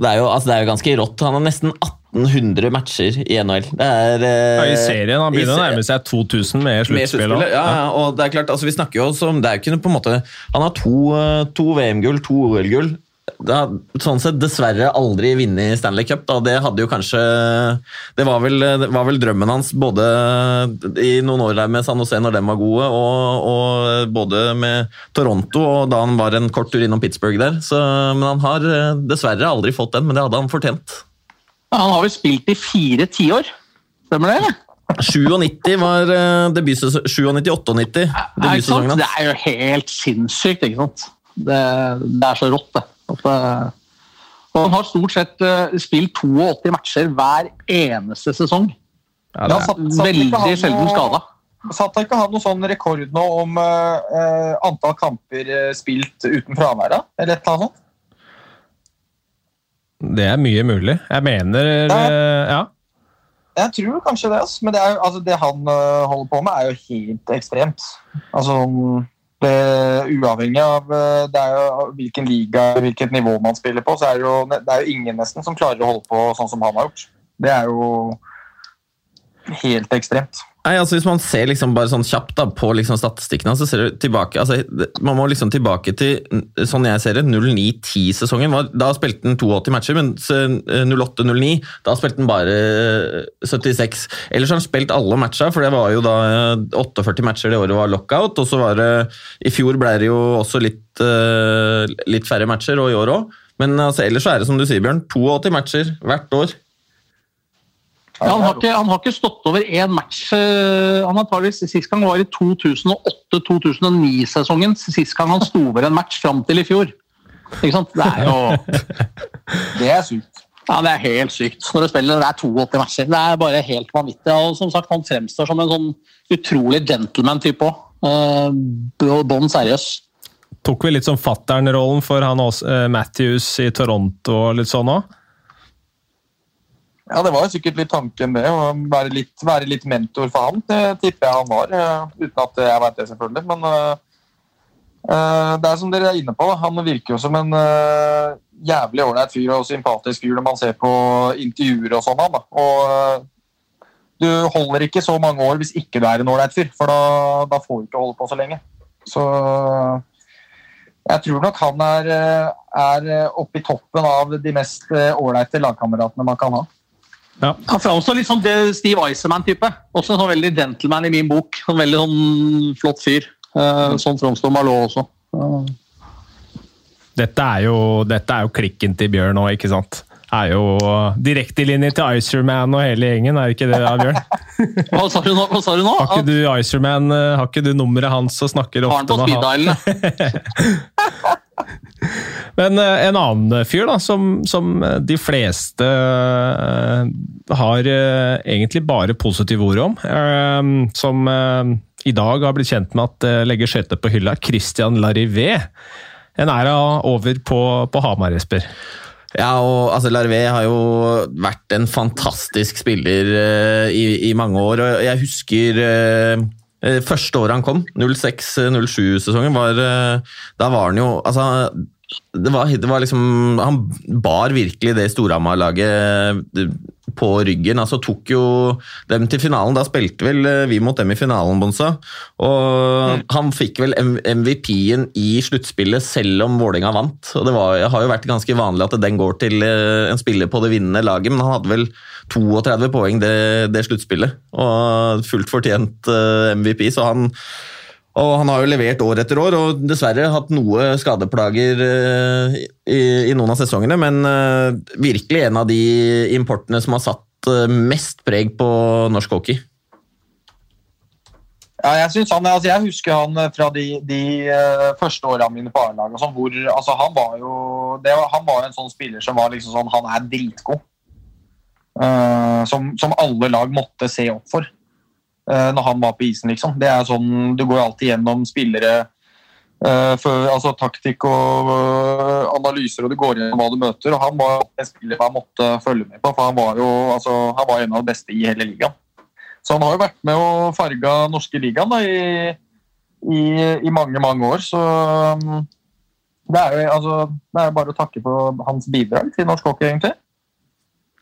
Det er, jo, altså, det er jo ganske rått. Han har nesten 1800 matcher i NHL. Det er, eh, Ja, I serien han begynner å nærme seg 2000 med med sluttspill. sluttspillet. Ja, ja, og det er klart, altså, vi snakker jo også om Det er ikke noe på en måte Han har to, eh, to VM-gull, to OL-gull. Det har sånn sett dessverre aldri vunnet Stanley Cup. Da. Det hadde jo kanskje Det var vel, det var vel drømmen hans både i noen år der med San Jose når de var gode, og, og både med Toronto og da han var en kort tur innom Pittsburgh der. Så, men han har eh, dessverre aldri fått den, men det hadde han fortjent. Han har vel spilt i fire tiår, stemmer det? eller? 97 var eh, debutsesong 97-98 Nei, ikke sant? debutsesongen Det er jo helt sinnssykt, ikke sant? Det, det er så rått, det. Og han har stort sett eh, spilt 82 matcher hver eneste sesong. Ja, det Ja, er, satt- satt Veldig sjelden skada. Satt han ikke han noen sånn rekord nå om uh, antall kamper spilt uten fravær? da? Eller et eller annet sånt? det er mye mulig. Jeg mener eh, Ja. Jeg tror kanskje det, men det, er, altså, det han holder på med, er jo helt ekstremt. Altså, det, uavhengig av er jo hvilken liga hvilket nivå man spiller på, så er det, jo, det er jo ingen nesten som klarer å holde på sånn som han har gjort. Det er jo helt ekstremt. Nei, altså Hvis man ser liksom bare sånn kjapt da, på liksom statistikkene, så ser du tilbake altså, Man må liksom tilbake til sånn jeg ser det, 09-10-sesongen. var- Da spilte han 82 matcher, men 08-09 da spilte han bare eh, 76. Ellers har han spilt alle matcha, for det var jo da eh, 48 matcher det året var lockout. Og så var det I fjor ble det jo også litt, eh, litt færre matcher, og i år òg. Men altså, ellers så er det som du sier, Bjørn, 82 matcher hvert år. Ja, han, har ikke, han, har ikke, stått over én match. Eh, han antageligvis Sist gang var i 2008-2009-sesongen. Sist gang han sto over en match fram til i fjor. Ikke sant? Det er jo Det er sykt. Ja, Det er helt sykt når du spiller det er 82 matcher. Det er bare helt vanvittig. Og som sagt, Han fremstår som en sånn utrolig gentleman-type òg. Uh, Bånn seriøs. Tok vi litt sånn fattern-rollen for han også, uh, Matthews i Toronto og litt sånn òg? Ja, det var sikkert litt tanken, det. Å være litt, være litt mentor for han, det tipper jeg han var. Uh, uten at jeg vet det, selvfølgelig. Men uh, det er som dere er inne på, han virker jo som en uh, jævlig ålreit fyr og sympatisk fyr når man ser på intervjuer og sånn. Og du holder ikke så mange år hvis ikke du er en ålreit fyr, for da, da, får du ikke holde på så lenge. Så jeg tror nok han er, er oppe i toppen av de mest ålreite lagkameratene man kan ha. Ja. Han framstår litt sånn Steve Iceman-type. Også en sånn veldig gentleman i min bok. En veldig sånn flott fyr. Uh, sånn framstår Malot også. Dette, er jo, dette er jo klikken til Bjørn nå, ikke sant? er jo direktelinje til Icerman og hele gjengen, er ikke det, Bjørn? [laughs] Hva sa du nå? Hva sa du nå? Har ikke du Icerman, eh, har ikke du nummeret hans og snakker ofte med han? Har han på speeddialen? [laughs] Men eh, en annen fyr da, som, som de fleste uh, har uh, egentlig bare positive ord om, uh, som i dag har blitt kjent med at legger skøyter på hylla, Christian Larivé. En æra over på, på Hamar, Jesper. Ja, og altså, Larvé har jo vært en fantastisk spiller i, i, mange år. og Jeg husker Eh, første året han kom, 06-07-sesongen, var eh, Da var han jo Altså, det var, det var liksom Han bar virkelig det Storhamar-laget eh, på ryggen. altså Tok jo dem til finalen. Da spilte vel vi mot dem i finalen, Bonsa. Og mm. han fikk vel MVP-en i sluttspillet selv om Vålerenga vant. Og Det var, har jo vært ganske vanlig at den går til en spiller på det vinnende laget, men han hadde vel 32 poeng det, det sluttspillet. Og fullt fortjent eh, MVP, så han og han har jo levert år etter år, og dessverre hatt noe skadeplager uh, i, i, noen av sesongene, men uh, virkelig en av de importene som har satt mest preg på norsk hockey. Ja, jeg, han, altså jeg husker han fra de, de første årene mine på A-laget. Altså, altså, han var jo det, han var en sånn spiller som var liksom sånn Han er dritgod. Uh, som, som, alle lag måtte se opp for når han var på isen. liksom. Det er sånn, Du går alltid gjennom spillere uh, for, altså taktikk og analyser, og du går gjennom hva du møter. og Han var en spiller jeg måtte følge med på, for han var jo altså, han var en av de beste i hele ligaen. Så han har jo vært med og farga norske ligaen da, i, i, i, mange, mange år. Så um, det er jo altså, det er bare å takke for hans bidrag til norsk hockey, egentlig.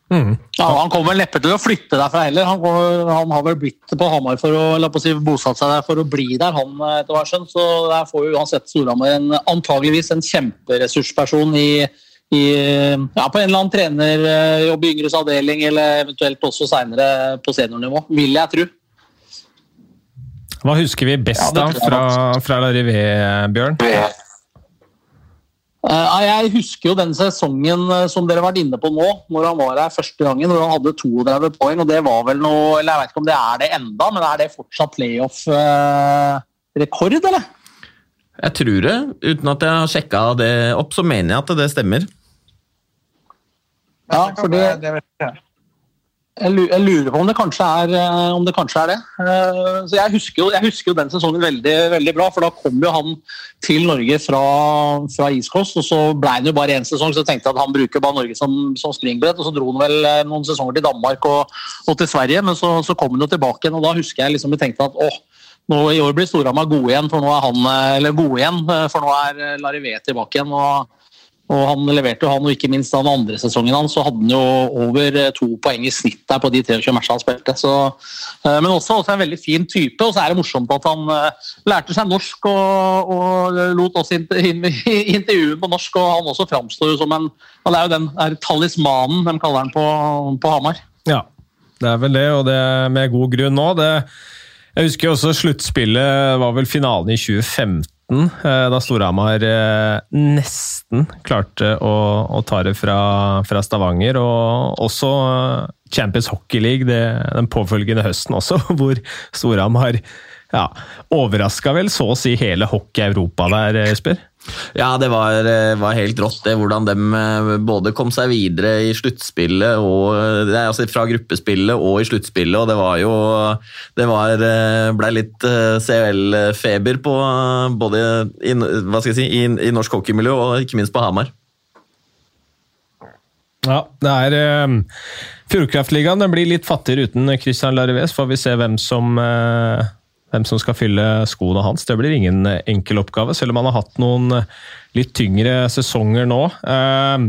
Mm. Ja, han kommer vel neppe til å flytte derfra heller. Han, går, han, har vel blitt på Hamar for å si, bosatt seg der for å bli der, han etter hva skjønt. Så der får jo uansett Storhamar en, antageligvis en kjemperessursperson i, i, ja, på en eller annen trenerjobb i yngres avdeling, eller eventuelt også seinere på seniornivå, vil jeg tro. Hva husker vi best ja, da fra, fra Larivé, Bjørn? Uh, jeg husker jo den sesongen uh, som dere har vært inne på nå, når han var her første gangen. hvor Han hadde 32 poeng, og det var vel noe eller Jeg vet ikke om det er det enda, men er det fortsatt playoff-rekord, uh, eller? Jeg tror det. Uten at jeg har sjekka det opp, så mener jeg at det stemmer. Ja, for det, det vet jeg. Jeg lurer på om det kanskje er, eh, det, kanskje er det. Eh, så jeg husker, jo, jeg husker, jo, den sesongen veldig, veldig, bra, for da kom jo han til Norge fra, fra East og Så ble han jo bare én sesong, så tenkte jeg at han bruker bare Norge som, som springbrett. og Så dro han vel eh, noen sesonger til Danmark og, og til Sverige, men så, så, kom han jo tilbake igjen. og Da husker jeg liksom vi tenkte at åh, nå i år blir Storhamar gode igjen, for nå er han, eller gode igjen, for nå er Larivé tilbake igjen. og og Han leverte jo han, og ikke minst den andre sesongen hans, så hadde han jo over eh, to poeng i snitt der på de 23 matchene han spilte. Så, eh, men også, også, en veldig fin type, og så er det morsomt at han uh, lærte seg norsk og, og lot oss [laughs] intervjue på norsk. og Han også framstår som en Han er jo den er talismanen de kaller han på, på Hamar. Ja, det er vel det, og det med god grunn nå. Jeg husker også sluttspillet var vel finalen i 2015 Eh, da Storhamar eh, nesten klarte å, å ta det fra, fra, Stavanger. Og også Champions Hockey League det, den påfølgende høsten også, [laughs] hvor Storhamar ja, overraska vel så å si hele hockey-Europa der, Esper? Ja, det var, eh, var, helt rått det, hvordan de eh, både kom seg videre i sluttspillet og eh, altså fra gruppespillet og i sluttspillet. og Det var jo Det var, ble litt CL-feber på både i, hva skal jeg si, i, i norsk hockeymiljø og ikke minst på Hamar. Ja, det er um, Fjordkraftligaen blir litt fattigere uten Christian Larives. Får vi se hvem som uh, hvem som skal fylle skoene hans, det blir ingen enkel oppgave, selv om han har hatt noen litt tyngre sesonger nå. Eh,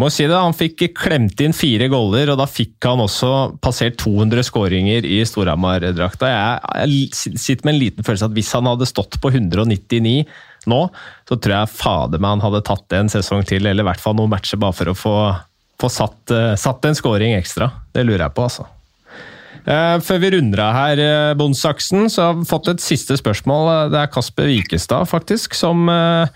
må si det, Han fikk klemt inn fire goller, og da fikk han også passert 200 skåringer i Storhamar-drakta. Jeg, jeg, sitter med en liten følelse at hvis han hadde stått på 199 nå, så tror jeg fader meg han hadde tatt en sesong til, eller i hvert fall noen matcher bare for å få, få satt, uh, satt en skåring ekstra. Det lurer jeg på, altså. Eh, før vi runder av her, eh, Bondsaksen, så har vi fått et siste spørsmål. Det er Kasper Wikestad, faktisk, som, eh,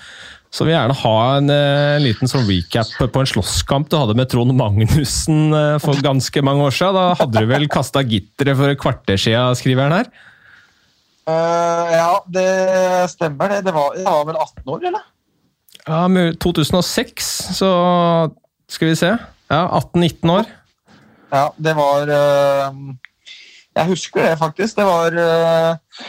som vil gjerne ha en, en, liten sånn recap på en slåsskamp du hadde med Trond Magnussen for ganske mange år siden. Da hadde du vel kasta gitteret for et kvarter siden, skriver han her? Uh, ja, det stemmer det. det var, jeg var vel 18 år, eller? Ja, 2006, så skal vi se. Ja, 18-19 år. Ja, det var uh, jeg husker det, faktisk. Det var uh,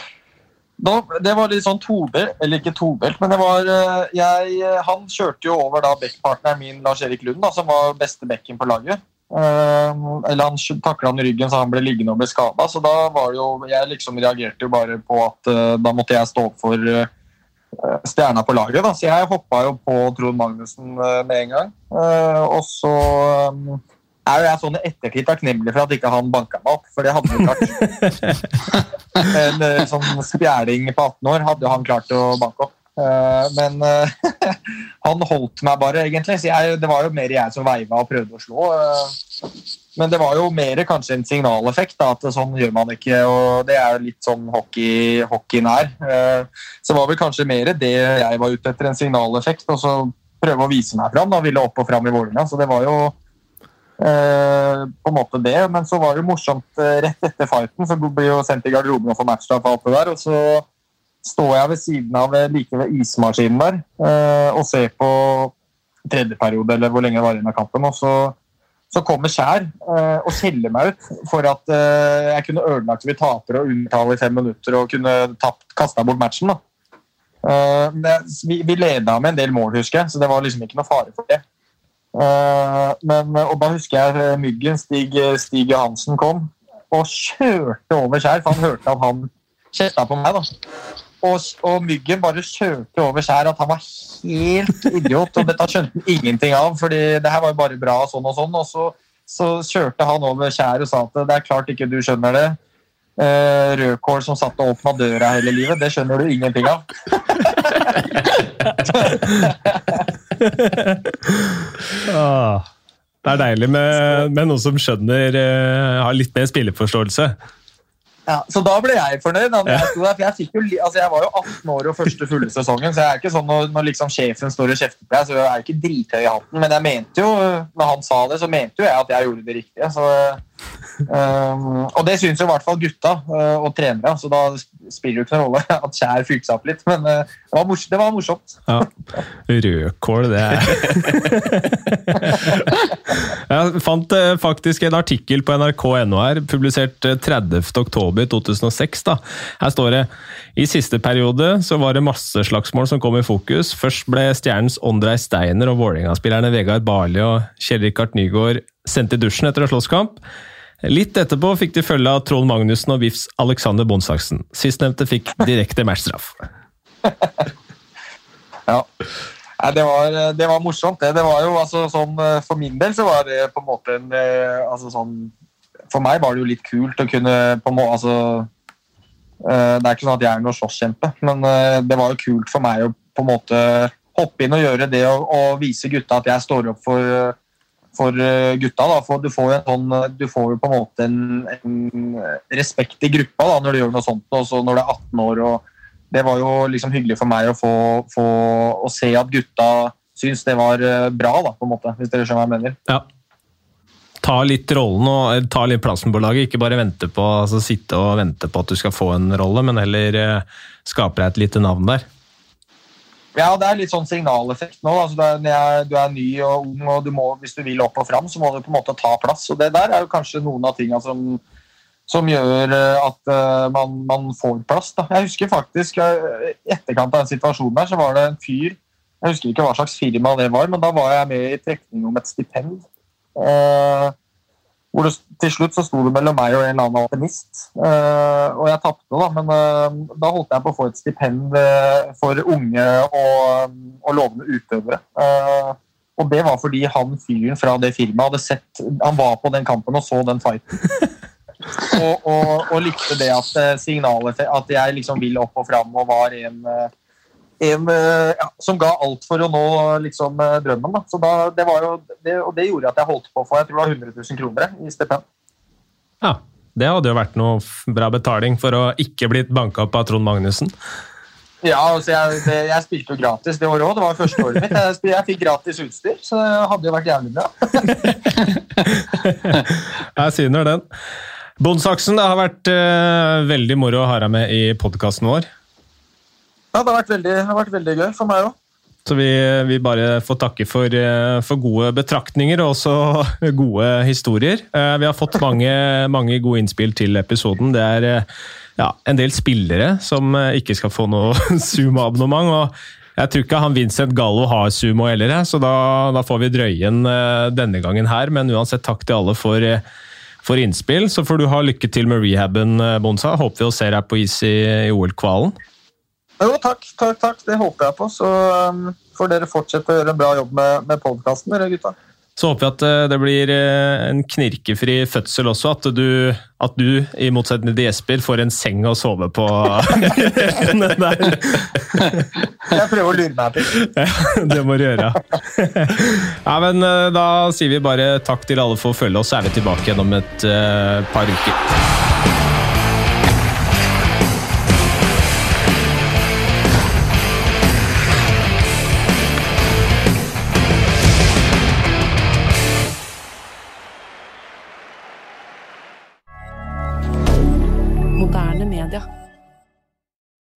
da, det var litt sånn tobelt, eller ikke tobelt, men det var uh, jeg, Han kjørte jo over da backpartneren min, Lars-Erik Lund, da, som var beste bekken på laget. Uh, eller Han takla han i ryggen så han ble liggende og ble skada. Så da var jo Jeg liksom reagerte jo bare på at da måtte jeg stå opp for stjerna på laget. Da. Så jeg hoppa jo på Trond Magnussen med en gang. og så er jo jeg sånn i ettertid takknemlig for at ikke han banka meg opp, for det hadde jo klart. en eh, sånn spjæling på 18 år hadde han klart å banke opp. Eh, men eh, [laughs] han holdt meg bare, egentlig. Så jeg, det var jo mer jeg som veiva og prøvde å slå. Men det var jo mer kanskje en signaleffekt, da, at sånn gjør man ikke. og Det er jo litt sånn hockey, hockeyen er. Så var vel kanskje mer det jeg var ute etter, en signaleffekt. Og så prøve å vise meg fram. da, Ville opp og fram i Vålerenga. Så det var jo Eh, på en måte det, Men så var det morsomt eh, rett etter fighten, så blir jo sendt i garderoben og får matchstraff og alt det der. Og så står jeg ved siden av eh, like ved ismaskinen der og ser på tredje periode, eller hvor lenge det var igjen av kampen. og så så kommer Skjær og skjeller meg ut for at jeg kunne ødelagt vi taper og undertale i fem minutter og kunne kasta bort matchen. Uh, det, vi, vi leda med en del mål, husker jeg, så det var liksom ikke noe fare for det. Eh, men, og da husker jeg eh, Myggen, Stig, eh, Stig Johansen, kom og kjørte over Skjær, for han hørte at han kjefta på meg. da. Og, og, Myggen bare kjørte over Skjær at han var helt idiot, og dette skjønte han ingenting av, fordi det her var jo bare bra sånn og sånn. Og så, så kjørte han over Skjær og sa at det er klart ikke du skjønner det. Rødkål som satt og åpna døra hele livet, det skjønner du ingenting av. [laughs] ah, det er deilig med, med noen som skjønner, uh, har litt mer spilleforståelse. Ja, så da ble jeg fornøyd. Jeg, der, for jeg, jo, altså jeg, var jo 18 år og første fulle sesongen, så jeg er ikke sånn når, når liksom sjefen står og kjefter på deg, så jeg er ikke drithøy i hatten. Men jeg mente jo, når han sa det, så mente jo jeg at jeg gjorde det riktige. Så Um, og det syns jo i hvert fall gutta uh, og trenere, så da spiller det ikke noen rolle [laughs] at Kjær fylte seg opp litt. Men uh, det, var morsomt, det, var morsomt. Ja. Rødkål, det er [laughs] Jeg fant uh, faktisk en artikkel på nrk.no her, publisert 30.10.2006. Her står det i siste periode så var det masse slagsmål som kom i fokus. Først ble Stjernens Ondrej Steiner og Vålerenga-spillerne Vegard Barli og Kjell Rikard Nygaard sendt i dusjen etter en slåsskamp. Litt etterpå fikk de følge av Trond Magnussen og VIFs Alexander Bondsaksen. Sistnevnte fikk direkte matchstraff. [laughs] ja. Det, var, det var, morsomt. Det, det var jo altså, sånn, For min del så var det på en måte en altså, sånn, For meg var det jo litt kult å kunne på en altså, Det er ikke sånn at jeg er noen slåsskjempe, men det var jo kult for meg å på en måte hoppe inn og gjøre det og, og vise gutta at jeg står opp for for eh, gutta. Da. For du får jo, sånn, jo på en måte en, en respekt i gruppa da, når du gjør noe sånt. Også når du er 18 år. og Det var jo liksom hyggelig for meg å få, få å se at gutta syns det var eh, bra, da, på en måte, hvis dere skjønner hva jeg mener. Ja. ta litt rollen og ta litt plassen på laget. Ikke bare vente på, altså sitte og vente på at du skal få en rolle, men heller skape deg et lite navn der. Ja, det er litt sånn signaleffekt nå. Altså, er, du er ny og ung, og du må, hvis du vil opp og fram, så må du på en måte ta plass. Og det der er jo kanskje noen av tingene som, som gjør eh, at uh, man, man, får plass. Da. Jeg husker faktisk uh, i etterkant av den situasjonen der, så var det en fyr Jeg husker ikke hva slags firma det var, men da var jeg med i trekning om et stipend. Uh, hvor det, til slutt så sto det mellom meg og en eller annen alpinist. Uh, og jeg tapte, da, men uh, da holdt jeg på å få et stipend uh, for unge og, og lovende utøvere. og det var fordi han fyren fra det firmaet hadde sett Han var på den kampen og så den fighten. [laughs] og, og, og, likte det at signalet At jeg liksom vil opp og fram og var en en eh, ja, som ga alt for å nå liksom, eh, drømmen. Da. Så da, det var jo, det, og det gjorde at jeg holdt på få jeg tror det var 100 000 kroner i stipend. Ja, det hadde jo vært noe bra betaling for å ikke blitt banka opp av Trond Magnussen. Ja, altså jeg, det, jeg, spilte jo gratis det året òg. Det var første året mitt. Jeg, jeg, fikk gratis utstyr, så det hadde jo vært jævlig bra. [laughs] jeg syner den. Bondsaksen, det har vært uh, veldig moro å ha deg med i podkasten vår. Ja, det har vært veldig, har vært veldig gøy for meg òg. Så vi, vi, bare får takke for, eh, for, gode betraktninger og også [laughs] gode historier. Eh, vi har fått mange, [laughs] mange gode innspill til episoden. Det er eh, ja, en del spillere som ikke skal få noe [laughs] Zoom-abonnement. og Jeg tror ikke han Vincent Gallo har Sumo heller, så da, da får vi drøye den denne gangen her. Men uansett, takk til alle for, for innspill. Så får du ha lykke til med rehaben, Bonsa. Håper vi å se deg på is i, i OL-kvalen. Jo, takk, takk, takk. Det håper jeg på. Så um, får dere fortsette å gjøre en bra jobb med, med podkasten, dere gutta. Så håper vi at uh, det blir uh, en knirkefri fødsel også. At du, at du i motsetning til Jesper, får en seng å sove på. [laughs] jeg prøver å lure meg til. Ja, det må du gjøre. ja, men uh, Da sier vi bare takk til alle for å følge oss, så er vi tilbake igjen om et par uker.